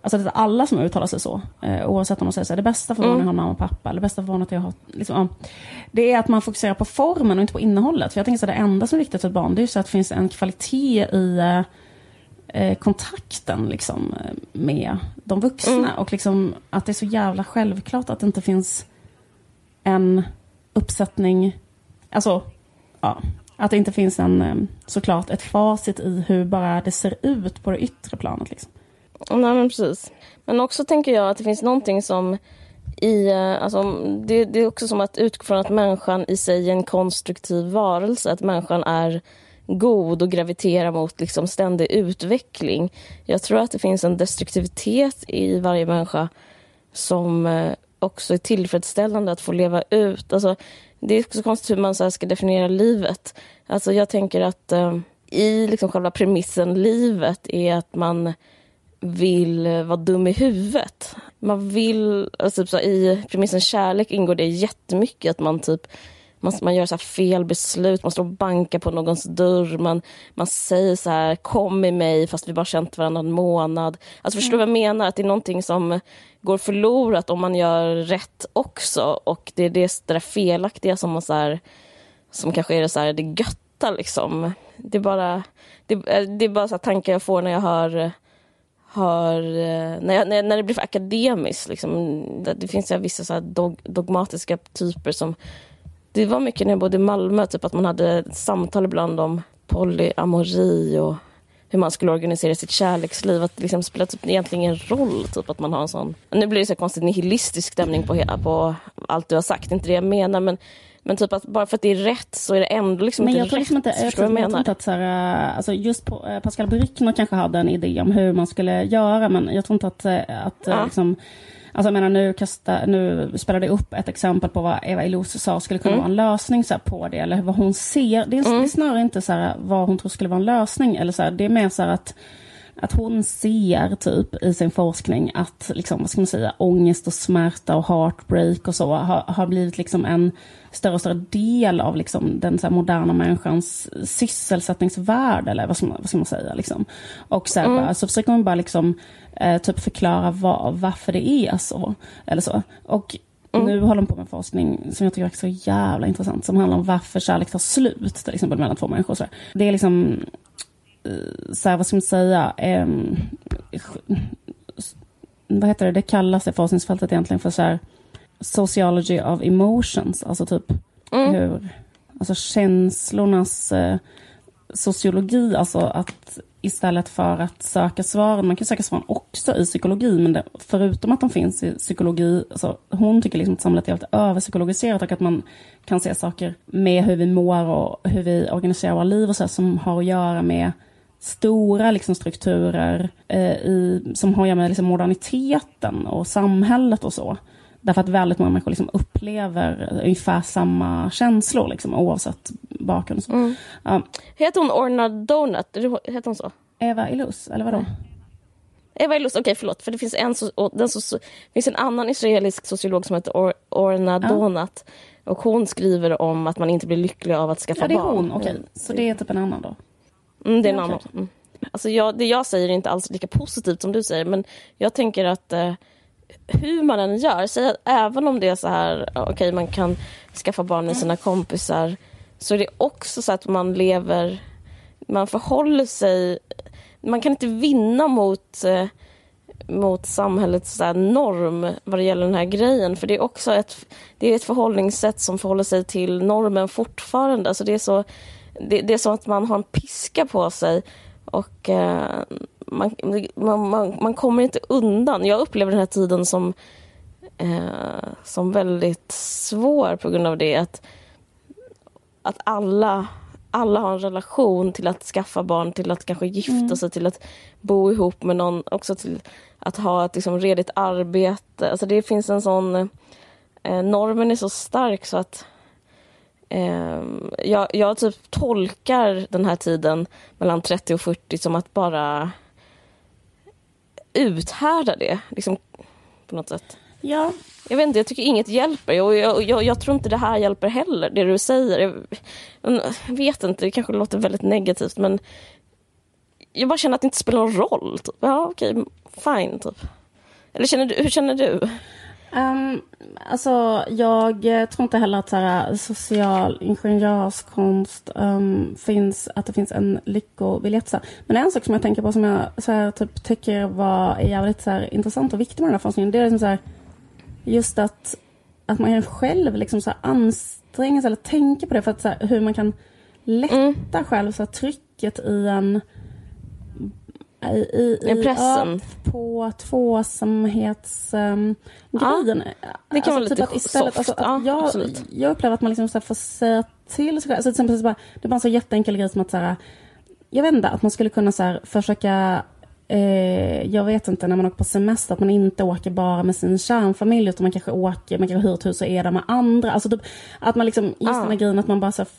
Alltså är alla som uttalar sig så. Eh, oavsett om de säger så här, det bästa för barnen mm. är att ha mamma och pappa. Eller det bästa för barnet är att ha... Liksom, ja. Det är att man fokuserar på formen och inte på innehållet. För jag tänker så här, det enda som är viktigt för ett barn, det är så att det finns en kvalitet i eh, eh kontakten liksom, med de vuxna. Mm. Och liksom, att det är så jävla självklart att det inte finns en uppsättning... Alltså, ja. Att det inte finns en, eh, såklart, ett facit i hur bara det ser ut på det yttre planet. Liksom. Nej, men precis. Men också tänker jag att det finns någonting som i, eh, alltså, det, det, är också som att utgå från att människan i sig är en konstruktiv varelse. Att människan är god och graviterar mot liksom ständig utveckling. Jag tror att det finns en destruktivitet i varje människa som eh, också är tillfredsställande att få leva ut. Alltså, det är också konstigt hur man så ska definiera livet. Alltså, jag tänker att eh, i liksom själva premissen livet är att man vill vara dum i huvudet. Man vill, alltså typ så, i premissen kärlek ingår det jättemycket att man typ man, man gör så fel beslut, man står och bankar på någons dörr, man, man säger så här kom i mig fast vi bara känt varandra en månad. Alltså förstår du mm. vad jag menar? Att det är någonting som går förlorat om man gör rätt också och det är det, det där felaktiga som man så här, som kanske är det, så här, det götta liksom. Det är bara, det, eh, det är bara så tankar jag får när jag hör har, eh, när, jag, när, det blir för akademiskt, liksom, det finns ja vissa så dog, dogmatiska typer som... Det var mycket när jag bodde i Malmö, typ att man hade samtal ibland om polyamori och hur man skulle organisera sitt kärleksliv. Att det liksom spelar typ egentligen ingen roll typ att man har en sån... Nu blir det så konstigt nihilistisk stämning på, på allt du har sagt, inte det jag menar men men typ att bara för att det är rätt så är det ändå liksom men inte jag tror liksom rätt. Inte, jag, tror, jag, jag tror inte att så här, alltså just på, eh, Pascal Bryckner kanske hade en idé om hur man skulle göra, men jag tror inte att, eh, att ja. liksom, Alltså jag menar nu, kasta, nu spelade jag upp ett exempel på vad Eva Ilose sa skulle kunna mm. vara en lösning så på det, eller vad hon ser. Det är, mm. det är snarare inte så här, vad hon tror skulle vara en lösning, eller så här, det är mer så här att att hon ser typ i sin forskning att liksom, vad ska man säga, ångest och smärta och heartbreak och så har, har blivit liksom en större och större del av liksom den så moderna människans sysselsättningsvärld, eller vad ska man, vad ska man säga. Liksom. Och så, här, mm. bara, så försöker man bara liksom, eh, typ förklara vad, varför det är så. Eller så. Och Mm. Nu håller de på med forskning som jag tycker är så jävla intressant, som handlar om varför kärlek tar slut, till exempel mellan två människor. Så Det är liksom, så här, vad ska man säga, eh, vad heter det, det kallas i forskningsfältet egentligen för så här, sociology of emotions, alltså typ mm. hur, alltså känslornas eh, sociologi, alltså att istället för att söka svaren, man kan söka svaren också i psykologi, men det, förutom att de finns i psykologi, alltså, hon tycker liksom att samhället är helt överpsykologiserat och att man kan se saker med hur vi mår och hur vi organiserar våra liv och så, som har att göra med stora liksom, strukturer eh, i, som har med liksom, moderniteten och samhället och så. Därför att väldigt många människor liksom upplever ungefär samma känslor liksom, oavsett bakgrund. Mm. Um, heter hon Orna Donut? Heter hon så? Eva Ilus, eller vadå? Eva Ilus, okej okay, förlåt. För det finns en, den så, finns en annan israelisk sociolog som heter Or, Orna ja. Donut. Och hon skriver om att man inte blir lycklig av att skaffa barn. Ja, det är hon, okej. Okay. Så det är typ en annan då? Mm, det är en annan. Mm. Alltså jag, det jag säger är inte alls lika positivt som du säger, men jag tänker att eh, hur man än gör, säg att även om det är så här, okej okay, man kan skaffa barn med sina kompisar, så är det också så att man lever, man förhåller sig, man kan inte vinna mot eh, mot samhällets så norm vad det gäller den här grejen. För det är också ett, det är ett förhållningssätt som förhåller sig till normen fortfarande. Alltså det, är så, det, det är som att man har en piska på sig och eh, man, man, man, man, kommer inte undan. Jag upplever den här tiden som, eh, som väldigt svår på grund av det. Att, att alla, alla har en relation till att skaffa barn, till att kanske gifta mm. sig, till att bo ihop med någon. Också till att ha ett liksom, redigt arbete. Alltså det finns en sån... Eh, normen är så stark så att eh, jag, jag typ tolkar den här tiden mellan 30 och 40 som att bara uthärda det, liksom, på något sätt. Ja. Jag vet inte, jag tycker inget hjälper. Jag, jag, jag, jag tror inte det här hjälper heller, det du säger. Jag, jag, vet inte, det kanske låter väldigt negativt men jag bara känner att det inte spelar någon roll. Typ. Ja, okej, fine, typ. Eller känner du, hur känner du? Um, alltså, jag tror inte heller att så här, social ingenjörskonst um, finns, att det finns en lyckobiljett. Så Men en sak som jag tänker på som jag så här, typ, tycker var jävligt så här, intressant och viktig med den här forskningen, det är liksom så här, just att, att man själv liksom så här, anstränga sig eller tänka på det för att, så hur man kan lätta mm. själv så här, trycket i en i, i, i pressen. Ja, på tvåsamhetsgrejen. Um, ja, det kan alltså, vara typ lite istället, soft. Alltså, ja, jag, jag upplever att man liksom så får säga till sig själv. Alltså, till exempel, så bara, det bara en så jätteenkel grej som att så här, jag vet inte, att man skulle kunna så här, försöka eh, jag vet inte, när man åker på semester, att man inte åker bara med sin kärnfamilj, utan man kanske åker, man kanske hyr ett hus och är där med andra. Alltså typ, att man liksom, just ah. den här grejen att man bara så här,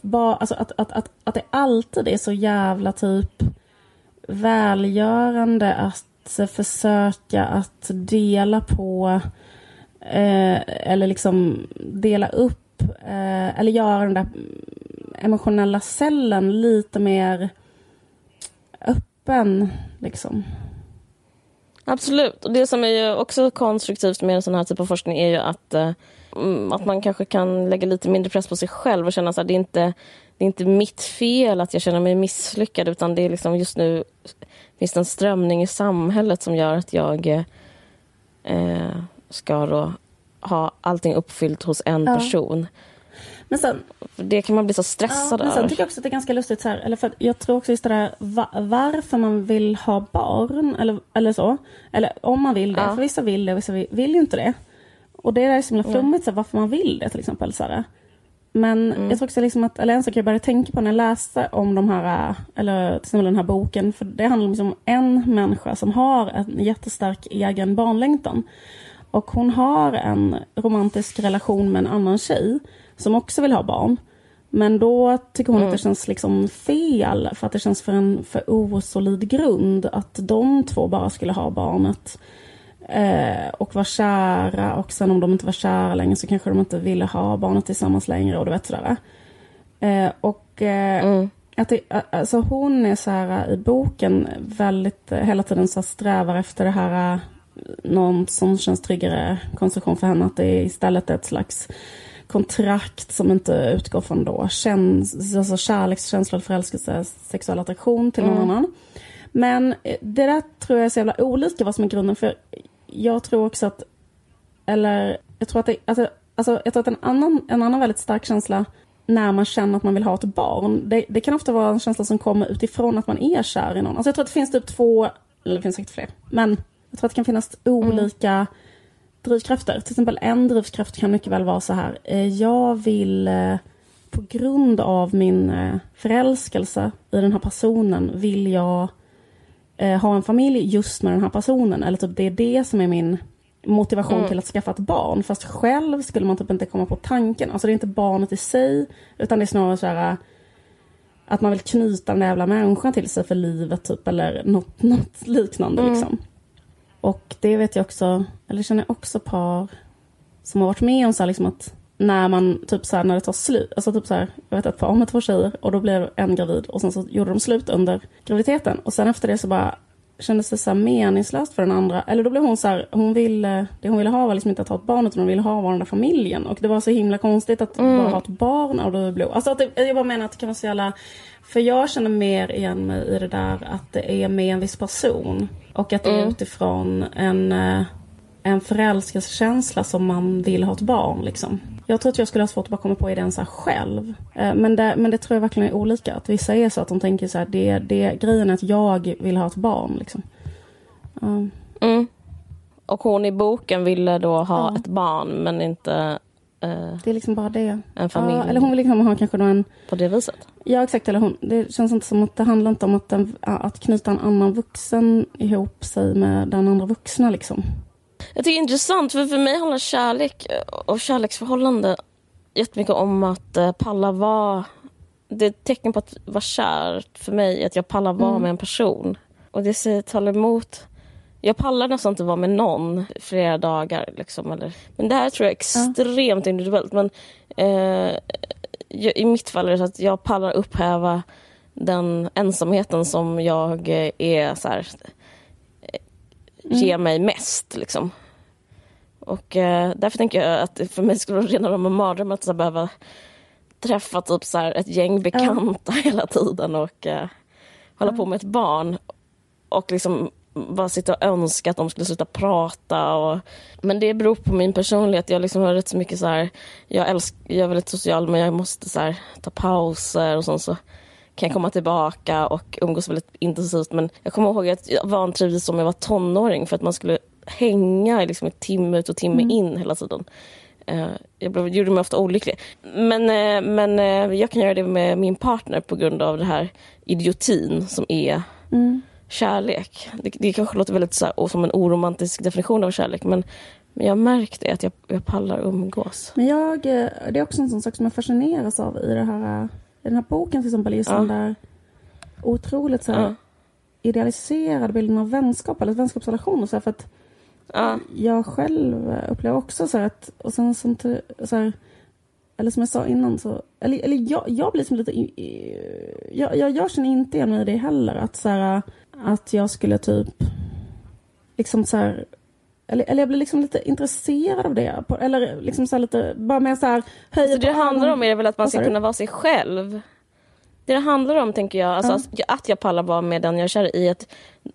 bara, alltså att, att, att, att det alltid är så jävla typ välgörande att försöka att dela på eh, eller liksom dela upp eh, eller göra den där emotionella cellen lite mer öppen. Liksom. Absolut. Och det som är ju också konstruktivt med en sån här typ av forskning är ju att, eh, mm, att man kanske kan lägga lite mindre press på sig själv och känna att det inte det är inte mitt fel att jag känner mig misslyckad utan det är liksom just nu finns det en strömning i samhället som gör att jag eh, ska då ha allting uppfyllt hos en ja. person. Men sen, det kan man bli så stressad ja, men sen tycker jag också att det är ganska lustigt så här, eller för jag tror också just det där va, varför man vill ha barn eller, eller så. Eller om man vill det, ja. för vissa vill det och vissa vill, vill ju inte det. Och det är så himla flummigt så här, varför man vill det till exempel. Så här. Men mm. jag tror också liksom att, eller en sak jag började tänka på när jag läste om de här, eller till exempel den här boken, för det handlar liksom om en människa som har en jättestark egen barnlängtan. Och hon har en romantisk relation med en annan tjej som också vill ha barn. Men då tycker hon Mm. att det känns liksom fel för att det känns för en för osolid grund att de två bara skulle ha barnet. Eh, och vara kära och sen om de inte var kära längre så kanske de inte ville ha barnet tillsammans längre och du vet sådär. Eh, och eh, Mm. att det, alltså hon är så här i boken väldigt eh, hela tiden så strävar efter det här eh, någon som känns tryggare konstruktion för henne att det är istället ett slags kontrakt som inte utgår från då käns, alltså kärlekskänsla, förälskelse, sexuell attraktion till någon annan. Men eh, det där tror jag är så jävla olika vad som är grunden för jag tror också att eller jag tror att det, alltså, alltså, jag tror att en annan, en annan väldigt stark känsla när man känner att man vill ha ett barn, det, det kan ofta vara en känsla som kommer utifrån att man är kär i någon. Alltså jag tror att det finns typ två, eller det finns säkert fler, men jag tror att det kan finnas olika drivkrafter. Till exempel en drivkraft kan mycket väl vara så här, eh, jag vill eh, på grund av min eh, förälskelse i den här personen vill jag eh, ha en familj just med den här personen. Eller typ det är det som är min motivation till att skaffa ett barn. Fast själv skulle man typ inte komma på tanken. Alltså det är inte barnet i sig, utan det är snarare så här att man vill knyta den där jävla människan till sig för livet typ, eller något, något liknande liksom. Och det vet jag också, eller känner jag också par som har varit med om så här liksom att när man, typ så här, när det tar slut, alltså typ så här, jag vet ett par med två tjejer och då blev en gravid och sen så gjorde de slut under graviditeten. Och sen efter det så bara kändes det så meningslöst för den andra, eller då blev hon så här, hon ville, det hon ville ha var liksom inte att ha ett barn utan hon ville ha var den där familjen. Och det var så himla konstigt att bara ha ett barn och då blev, alltså att det, jag bara menar att det kan vara så jävla för jag känner mer igen mig i det där att det är med en viss person. Och att det är utifrån en, eh, en förälskelsekänsla som man vill ha ett barn. Liksom. Jag tror att jag skulle ha svårt att bara komma på idén så själv. Eh, Men det, men det tror jag verkligen är olika. Att vissa är så att de tänker så här, det, det, grejen är att jag vill ha ett barn. Liksom. Ja. Mm. Och hon i boken ville då ha Ja. ett barn men inte eh, det är liksom bara det. en familj Ja, eller hon vill liksom ha kanske då en på det viset. Ja exakt, eller hon. Det känns inte som att det handlar inte om att, den, att knyta en annan vuxen ihop sig med den andra vuxna liksom. Jag tycker det är intressant för för mig handlar kärlek och kärleksförhållande jättemycket om att eh, palla vara... Det är ett tecken på att vara kär för mig att jag pallar vara med en person. Och det säger, talar emot... Jag pallar nästan inte vara med någon flera dagar. Liksom, eller. Men det här tror jag är extremt individuellt. Men eh, i mitt fall är det så att jag pallar upphäva den ensamheten som jag eh, är så här, eh, ger mig mest. Liksom. Och eh, därför tänker jag att det för mig skulle vara rena rama mardrömmen att så här, behöva träffa typ så här, ett gäng bekanta hela tiden och eh, hålla på med ett barn. Och liksom bara sitta och önska att de skulle sluta prata. Och, men det beror på min personlighet. Jag liksom har rätt så mycket så här, jag, älsk, jag är väldigt social men jag måste så här, ta pauser och sånt så kan jag komma tillbaka och umgås väldigt intensivt. Men jag kommer ihåg att jag vantrivdes som jag var tonåring för att man skulle hänga liksom, timme ut och timme in hela tiden. Eh, jag blev, gjorde mig ofta olycklig. Men, eh, men eh, jag kan göra det med min partner på grund av det här idiotin som är kärlek. Det, det kanske låter väldigt så här, som en oromantisk definition av kärlek men, men jag har märkt det att jag, jag pallar umgås. Men jag, det är också en sån sak som jag fascineras av i, det här, i den här boken till exempel. Just Ja. den där otroligt så här, Ja. idealiserade bilden av vänskap eller vänskapsrelationer. Så här, för att Ja. jag själv upplever också så att, och sen som så här, eller som jag sa innan så, eller, eller jag, jag blir som lite, jag, jag, jag känner inte igen mig i det heller. Att så här, att jag skulle typ, liksom så här, eller, eller jag blir liksom lite intresserad av det. På, eller liksom så här lite, bara mer så här, höja Så det det på handlar om är väl att man ska kunna vara sig själv. Det det handlar om, tänker jag, alltså, att- att jag pallar vara med den jag är kär i, att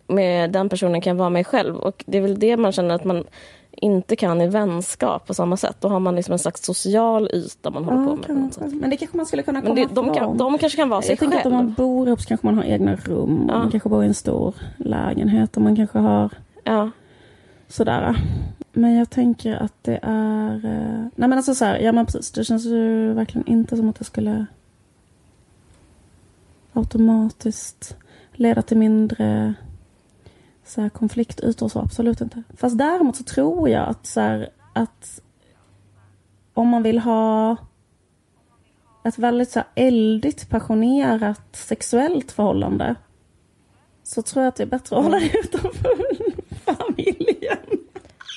med den personen kan jag vara mig själv. Och det är väl det man känner att man inte kan i vänskap på samma sätt. Då har man liksom en slags social yta man håller på Ja, med. på kan, något sätt. men det kanske man skulle kunna Men komma det, de, kan, de kanske kan vara sig att om man bor ihop så kanske man har egna rum. Ja. Man kanske bor i en stor lägenhet och man kanske har Ja. sådär. Men jag tänker att det är... eh, Nej men alltså så här, ja men precis. Det känns ju verkligen inte som att det skulle automatiskt leda till mindre så här, konfliktytor och så. Absolut inte. Fast däremot så tror jag att så här, att om man vill ha ett väldigt så här eldigt, passionerat sexuellt förhållande så tror jag att det är bättre att hålla det utanför familjen.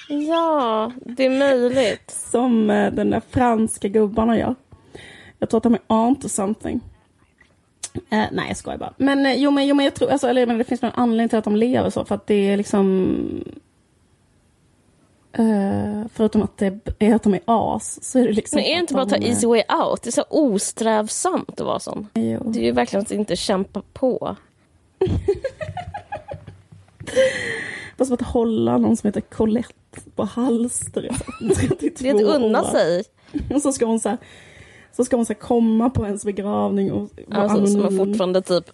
Ja, det är möjligt. Som eh, den där franska gubbarna gör. Jag tror att de är on to something. Eh, nej, jag skojar bara. Men eh, jo, men, jo, men jag tror, alltså, eller, men det finns någon anledning till att de lever så. För att det är liksom... Eh, förutom att det är att de är as, så är det liksom... Men är det inte bara att ta de, eh, easy way out? Det är så osträvsamt att vara sån. Jo. Det är ju verkligen att inte kämpa på. Var som att hålla någon som heter Colette på halstret. Det är att unna sig. Och så ska hon så här, så ska hon så komma på ens begravning och vara Alltså, som är anonym. fortfarande typ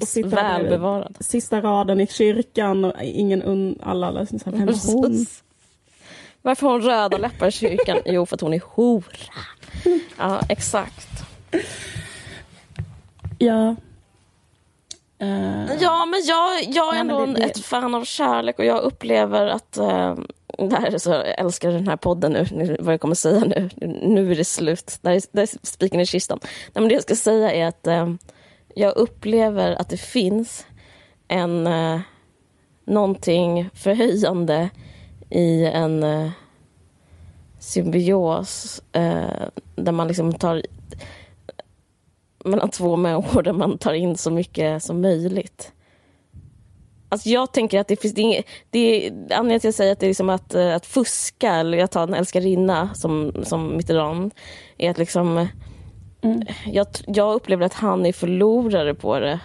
Och sitta där välbevarad. Sista raden i kyrkan och ingen un, alla liksom så här, vem är hon? Varför har hon röda läppar i kyrkan? Jo, för att hon är hora. Ja, exakt. Ja. Eh, Ja, men jag, jag är ändå det- det- ett fan av kärlek och jag upplever att... Eh, där så, jag älskar den här podden nu, nu, vad jag kommer säga nu. Nu är det slut. Där är, där är spiken i kistan. Nej, men det jag ska säga är att eh, jag upplever att det finns en eh, någonting förhöjande i en eh, symbios eh, där man liksom tar mellan två människor där man tar in så mycket som möjligt. Alltså jag tänker att det finns det är inget, det är, anledningen till att jag säger att det är liksom att, eh, att fuska, eller jag tar en älskarinna som, som Mitterrand, är att liksom Mm. jag, jag upplever att han är förlorare på det.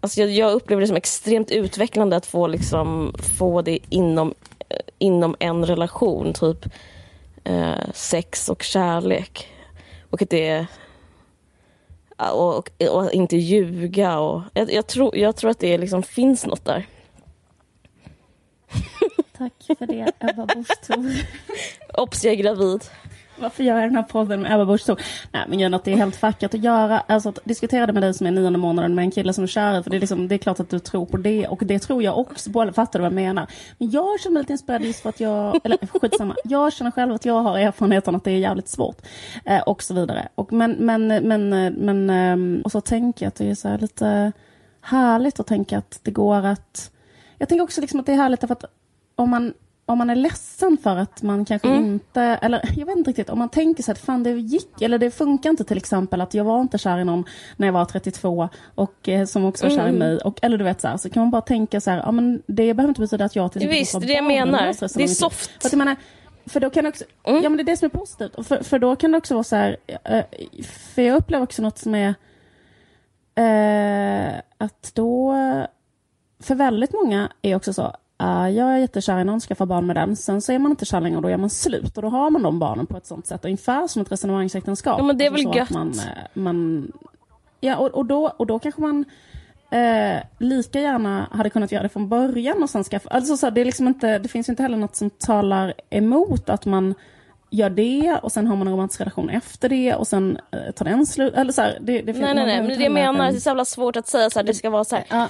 Alltså jag, jag upplever det som extremt utvecklande att få, liksom, få det inom, eh, inom en relation, typ eh, sex och kärlek. Och att det. Och, och, och inte ljuga. Och, jag, jag, tror, jag tror att det liksom finns något där. tack för det, Ebba Busch. Obs, jag är gravid. Varför gör jag den här podden med Ebba Busch Thor? Nej, men gör något det är helt fackat att göra. Alltså att diskutera det med dig som är nionde månaden med en kille som är kär i, För det är, liksom, det är klart att du tror på det. Och det tror jag också. Båda fattar du vad jag menar? Men jag känner mig lite inspirerad just för att jag... Eller skitsamma. Jag känner själv att jag har erfarenheten att det är jävligt svårt. Eh, och så vidare. Och men, men, men, men... Ehm, och så tänker jag att det är så här lite härligt att tänka att det går att... Jag tänker också liksom att det är härligt därför att om man, om man är ledsen för att man kanske Mm. inte, eller jag vet inte riktigt, om man tänker sig att fan det gick, eller det funkar inte till exempel att jag var inte kär i någon när jag var 32 och eh, som också var kär i Mm. mig, och, eller du vet så här, så kan man bara tänka så här, ja men det behöver inte betyda att jag till exempel Visst, det jag menar. Det är soft. För att jag menar, för då kan det också, Mm. ja men det är det som är positivt, för, för då kan det också vara så här, eh, för jag upplever också något som är eh, att då, för väldigt många är också så, uh, jag är jättekär i någon, skaffar barn med den, sen så är man inte kär längre och då gör man slut och då har man de barnen på ett sånt sätt, ungefär som ett resonemangsäktenskap. Ja, men det är väl så att gött. Man, eh, man, ja, och, och, då, och då kanske man eh, lika gärna hade kunnat göra det från början och sen skaffa... Alltså så här, det, är liksom inte, det finns inte heller något som talar emot att man gör det och sen har man en romantisk relation efter det och sen eh, tar den slut. Eller så här, det, det Nej, nej, nej. Men det jag menar, det är så jävla svårt att säga så här, det ska vara så här. Ja,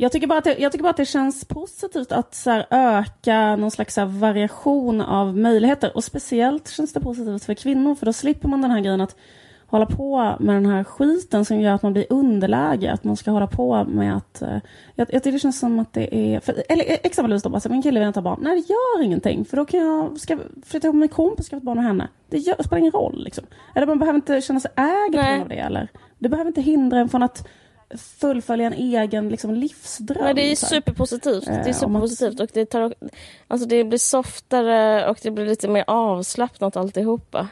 jag, tycker bara att det, jag tycker bara att det känns positivt att så här, öka någon slags här, variation av möjligheter. Och speciellt känns det positivt för kvinnor, för då slipper man den här grejen att hålla på med den här skiten som gör att man blir underläge. Att man ska hålla på med att... eh, jag, jag tycker det känns som att det är... För, eller exempelvis då, bara, så här, min kille vill inte ha barn. Nej, det gör ingenting. För då kan jag ska, flytta ihop med min kompis och skaffa barn med henne. Det, gör, det spelar ingen roll. Liksom. Eller man behöver inte känna sig ägd av det. Eller, det behöver inte hindra en från att fullfölja en egen liksom, livsdröm. Nej, det är superpositivt. Det Eh, är man- superpositivt och det, tar, alltså det blir softare och det blir lite mer avslappnat alltihopa.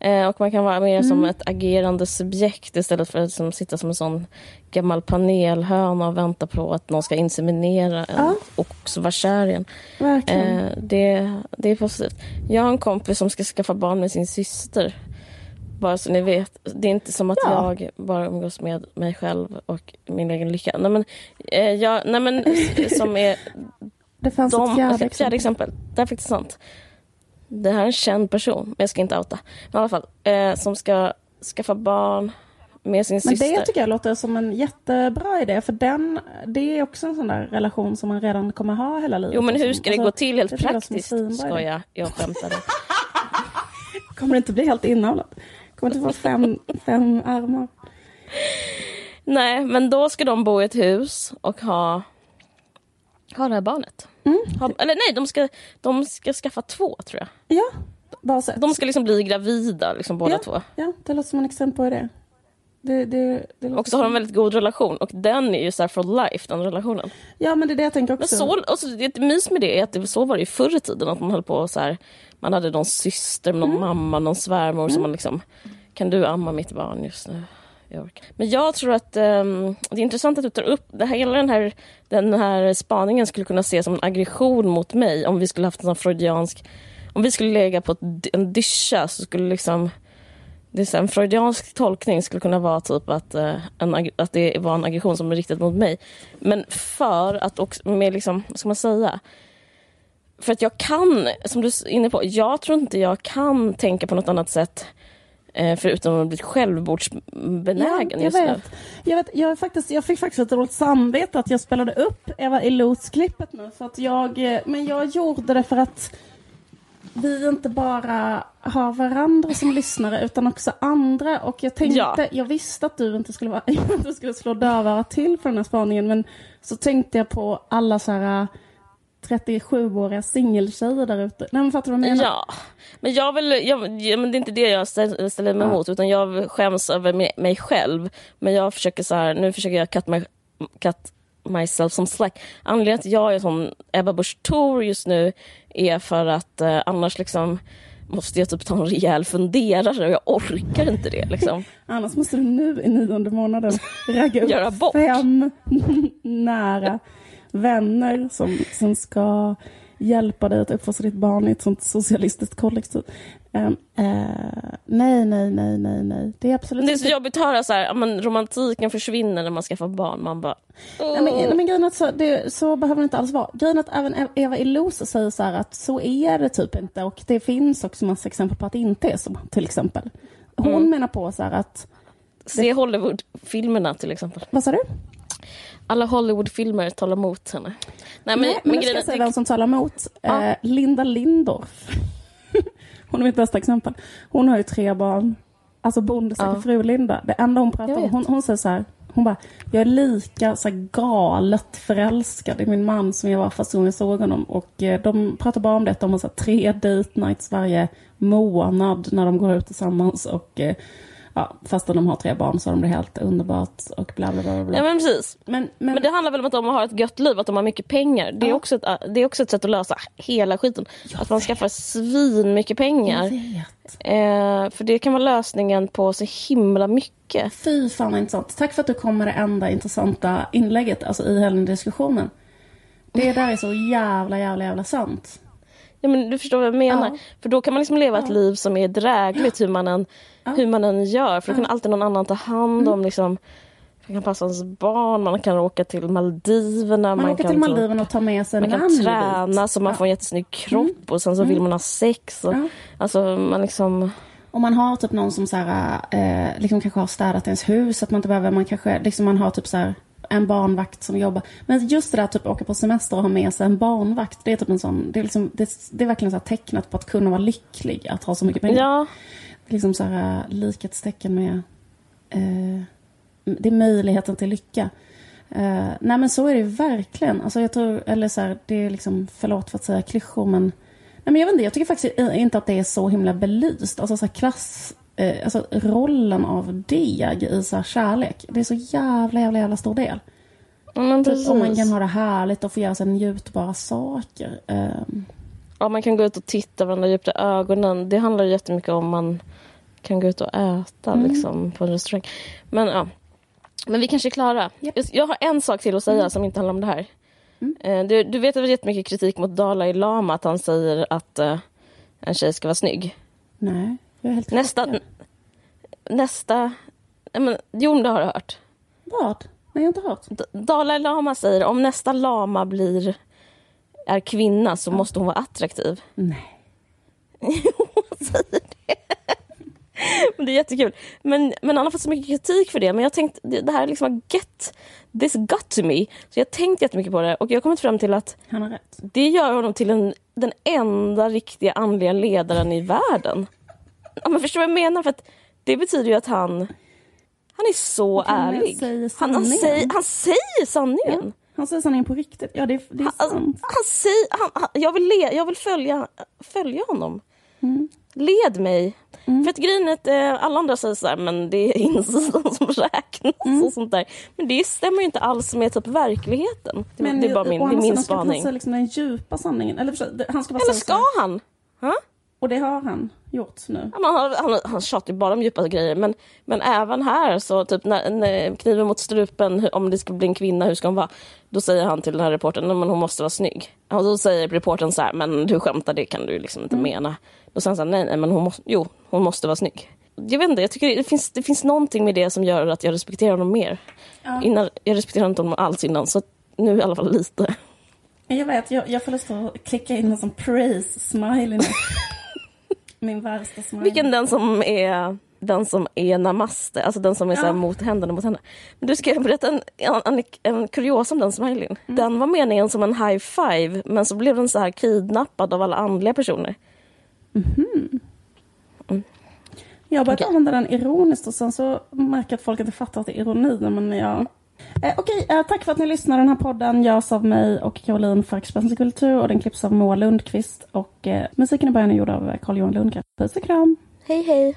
Eh, och man kan vara mer Mm. som ett agerande subjekt istället för att som, sitta som en sån gammal panelhöna och vänta på att någon ska inseminera en Ja. och också vara kär igen. Verkligen. Eh, det, det är positivt. Jag har en kompis som ska skaffa barn med sin syster. Bara så ni vet. Det är inte som att Ja. jag bara umgås med mig själv och min egen lycka. Nej men, eh, jag, nej, men som är det fanns de, ett fjärde fjärde, exempel. exempel. Det är faktiskt sant. Det här är en känd person, men jag ska inte outa. Men i alla fall, eh, som ska skaffa barn med sin Men syster. det tycker jag låter som en jättebra idé. För den, det är också en sån där relation som man redan kommer ha hela livet. Jo men hur Alltså, ska det gå till helt praktiskt? jag? Jag skämtade. Kommer det inte bli helt inavlat? Kommer inte få fem, fem armar. Nej, men då ska de bo i ett hus och ha, ha det här barnet. Ha, eller nej, de ska, de ska skaffa två tror jag. Ja, bara sett. De ska liksom bli gravida, liksom båda ja, två. Ja, det låter som en exempel på det. Det, det, det Och så har de en väldigt god relation och den är ju så här for life, den relationen. Ja, men det är det jag tänker Men också. så, och så, det ett mys med det är att det, så var det ju förr i tiden, att man höll på så här, man hade någon syster, någon Mm. mamma, någon svärmor som man liksom, kan du amma mitt barn just nu? Jag. Men jag tror att ehm, det är intressant att du tar upp, det här, hela den här, den här spaningen skulle kunna ses som en aggression mot mig om vi skulle haft en sån freudiansk, om vi skulle lägga på ett, en dyscha så skulle liksom det är en freudiansk tolkning skulle kunna vara typ att, eh, en, att det var en aggression som är riktad mot mig. Men för att också, med liksom, vad ska man säga? För att jag kan, som du är inne på, jag tror inte jag kan tänka på något annat sätt eh, förutom att bli självmordsbenägen jag just nu. vet. Jag, vet jag, faktiskt, jag fick faktiskt ett dåligt samvete att jag spelade upp Eva Illos-klippet nu. För att jag, eh, men jag gjorde det för att vi inte bara har varandra som lyssnare utan också andra. Och jag tänkte, Ja. jag visste att du inte skulle, vara, du skulle slå dövörat till för den här spaningen. Men så tänkte jag på alla så här eh, 37-åriga singeltjejer där ute. Nej men fattar du vad jag menar? Ja, men jag vill, jag, ja, men det är inte det jag ställer mig emot utan jag skäms över mig, mig själv. Men jag försöker så här, nu försöker jag cut, my, cut myself som slack. Anledningen till att jag är som Ebba Busch Thor just nu är för att eh, annars liksom måste jag typ ta en rejäl funderare och jag orkar inte det liksom. Annars måste du nu i nionde månaden ragga upp Göra bort. fem nära vänner som, som ska hjälpa dig att uppfostra ditt barn i ett sånt socialistiskt kollektiv. Ehm, eh, nej, nej, nej, nej, nej. Det är absolut Det är så inte... jobbigt att höra så här, men romantiken försvinner när man skaffar barn. Man bara... Nej, men, nej, men grejen att så, det, så behöver det inte alls vara. Grejen att även Eva Illos säger så att så är det typ inte. Och det finns också massa exempel på att det inte är så, till exempel. Hon Mm. menar på så här att, Se Hollywood-filmerna till exempel. vad sa du? Alla Hollywood-filmer talar emot henne. Nej, men, Nej, men, nu ska jag säga vem som talar emot. Ja. Eh, Linda Lindorff. hon är mitt bästa exempel. Hon har ju tre barn. Alltså bondesäker Ja. fru Linda. Det enda hon pratar om, hon, hon säger så här. Hon bara, jag är lika så här, galet förälskad i min man som jag var första gången jag såg honom. Och eh, de pratar bara om det, att de har så här, tre date nights varje månad när de går ut tillsammans. Och eh, ja, fast de har tre barn så har de det helt underbart och bla bla bla. bla. Ja men precis. men, men, Men det handlar väl om att de har ett gött liv, att de har mycket pengar. Det är, Ja. också, ett, det är också ett sätt att lösa hela skiten. att man skaffar svin mycket pengar. jag. Eh, för det kan vara lösningen på så himla mycket. Fy fan vad intressant. Tack för att du kom med det enda intressanta inlägget alltså i hela den diskussionen. Det där är så jävla, jävla, jävla sant. Ja, men du förstår vad jag menar. Ja. För då kan man liksom leva ett liv som är drägligt hur man än, hur man än gör. För då kan alltid någon annan ta hand Mm. om liksom, man kan passa ens barn, man kan åka till Maldiverna. Man, åker kan till Maldiverna och tar med sig Man en kan annan träna bit. så man Ja. får en jättesnygg kropp och sen så vill man ha sex. Och, Ja. Alltså man liksom... Om man har typ någon som så här, eh, liksom kanske har städat ens hus, att man inte behöver, man kanske, liksom man har typ så här en barnvakt som jobbar. Men just det där typ åka på semester och ha med sig en barnvakt, det är typ en sån, det är, liksom, det, det är verkligen så här tecknet på att kunna vara lycklig, att ha så mycket pengar. Ja, liksom så här likhetstecken med eh, det är möjligheten till lycka. Eh, nej men så är det verkligen. Alltså jag tror, eller så här, det är liksom, förlåt för att säga klyschor men Nej, men jag vet inte, jag tycker faktiskt inte att det är så himla belyst. Alltså så här klass, eh, alltså rollen av deg i så kärlek. Det är så jävla, jävla, jävla stor del. men Typ om man kan ha det härligt och få göra sig njutbara saker. Eh, Ja, man kan gå ut och titta varandra djupt i ögonen. Det handlar ju jättemycket om man kan gå ut och äta Mm. liksom, på en restaurang. Men ja, men vi kanske är klara. Japp. Jag- har en sak till att säga som inte handlar om det här. Mm. Eh, Du, du vet att det var jättemycket kritik mot Dalai Lama att han säger att eh, en tjej ska vara snygg. nej, Nästa... Nästa... Men, jo, det har du hört. Vad? Nej, jag har inte hört. D- Dalai Lama säger om nästa lama blir är kvinna så måste hon vara attraktiv. Nej. Hon säger det. Men det är jättekul. Men, men han har fått så mycket kritik för det. Men jag tänkte, det, här liksom get this got to me. Så jag har tänkt jättemycket på det och jag har kommit fram till att Han har rätt. det gör honom till en, den enda riktiga andliga ledaren i världen. Ja, men förstår vad jag menar? För att det betyder ju att han, han är så ärlig. säger Han, han, säger, han säger sanningen. Han säger sanningen på riktigt. Ja, det, är- det är Han, sant. han säger, han, han, jag vill, le, jag vill följa, följa honom. Mm. Led mig. För att grejen är att eh, alla andra säger så här, men det är insidan som räknas Mm. och sånt där. Men det stämmer ju inte alls med typ verkligheten. Det, det är bara min, det är min ska han spaning. säga liksom den djupa sanningen. Eller, han ska bara Eller ska han? Ha? Och det har han gjort nu. Ja, han, han, han tjatar ju bara om djupa grejer, men, men även här så typ när, när kniven mot strupen, om det ska bli en kvinna, hur ska hon vara? Då säger han till den här reportern, "Nej, men hon måste vara snygg. Och då säger reportern så här, men du skämtar, det kan du liksom inte mena. Då säger han så här, nej, nej, men hon måste, jo, hon måste vara snygg. Jag vet inte, jag tycker det finns, det finns någonting med det som gör att jag respekterar honom mer. Innan, jag respekterade inte honom alls innan, så nu i alla fall lite. Jag vet, jag, jag får lust att klicka in en sån praise-smiley nu. Min värsta smiley. Vilken den som är den som är namaste, alltså den som är så Ja. mot händerna mot henne. Men du ska berätta en, en, en, kuriosa om den smileyn. Den var meningen som en high five men så blev den så här kidnappad av alla andliga personer. Jag har börjat Okej. använda den ironiskt och sen så märker jag att folk inte fattar att det är ironi. Men jag... Eh, Okej, eh, tack för att ni lyssnar. Den här podden görs av mig och Caroline för Expressens kultur och den klipps av Moa Lundqvist. Och eh, musiken i början är gjord av Carl-Johan Lundgren. Puss och kram! Hej hej!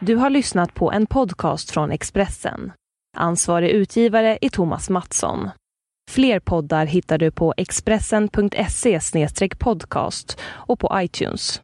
Du har lyssnat på en podcast från Expressen. Ansvarig utgivare är Thomas Mattsson. Fler poddar hittar du på expressen.se podcast och på iTunes.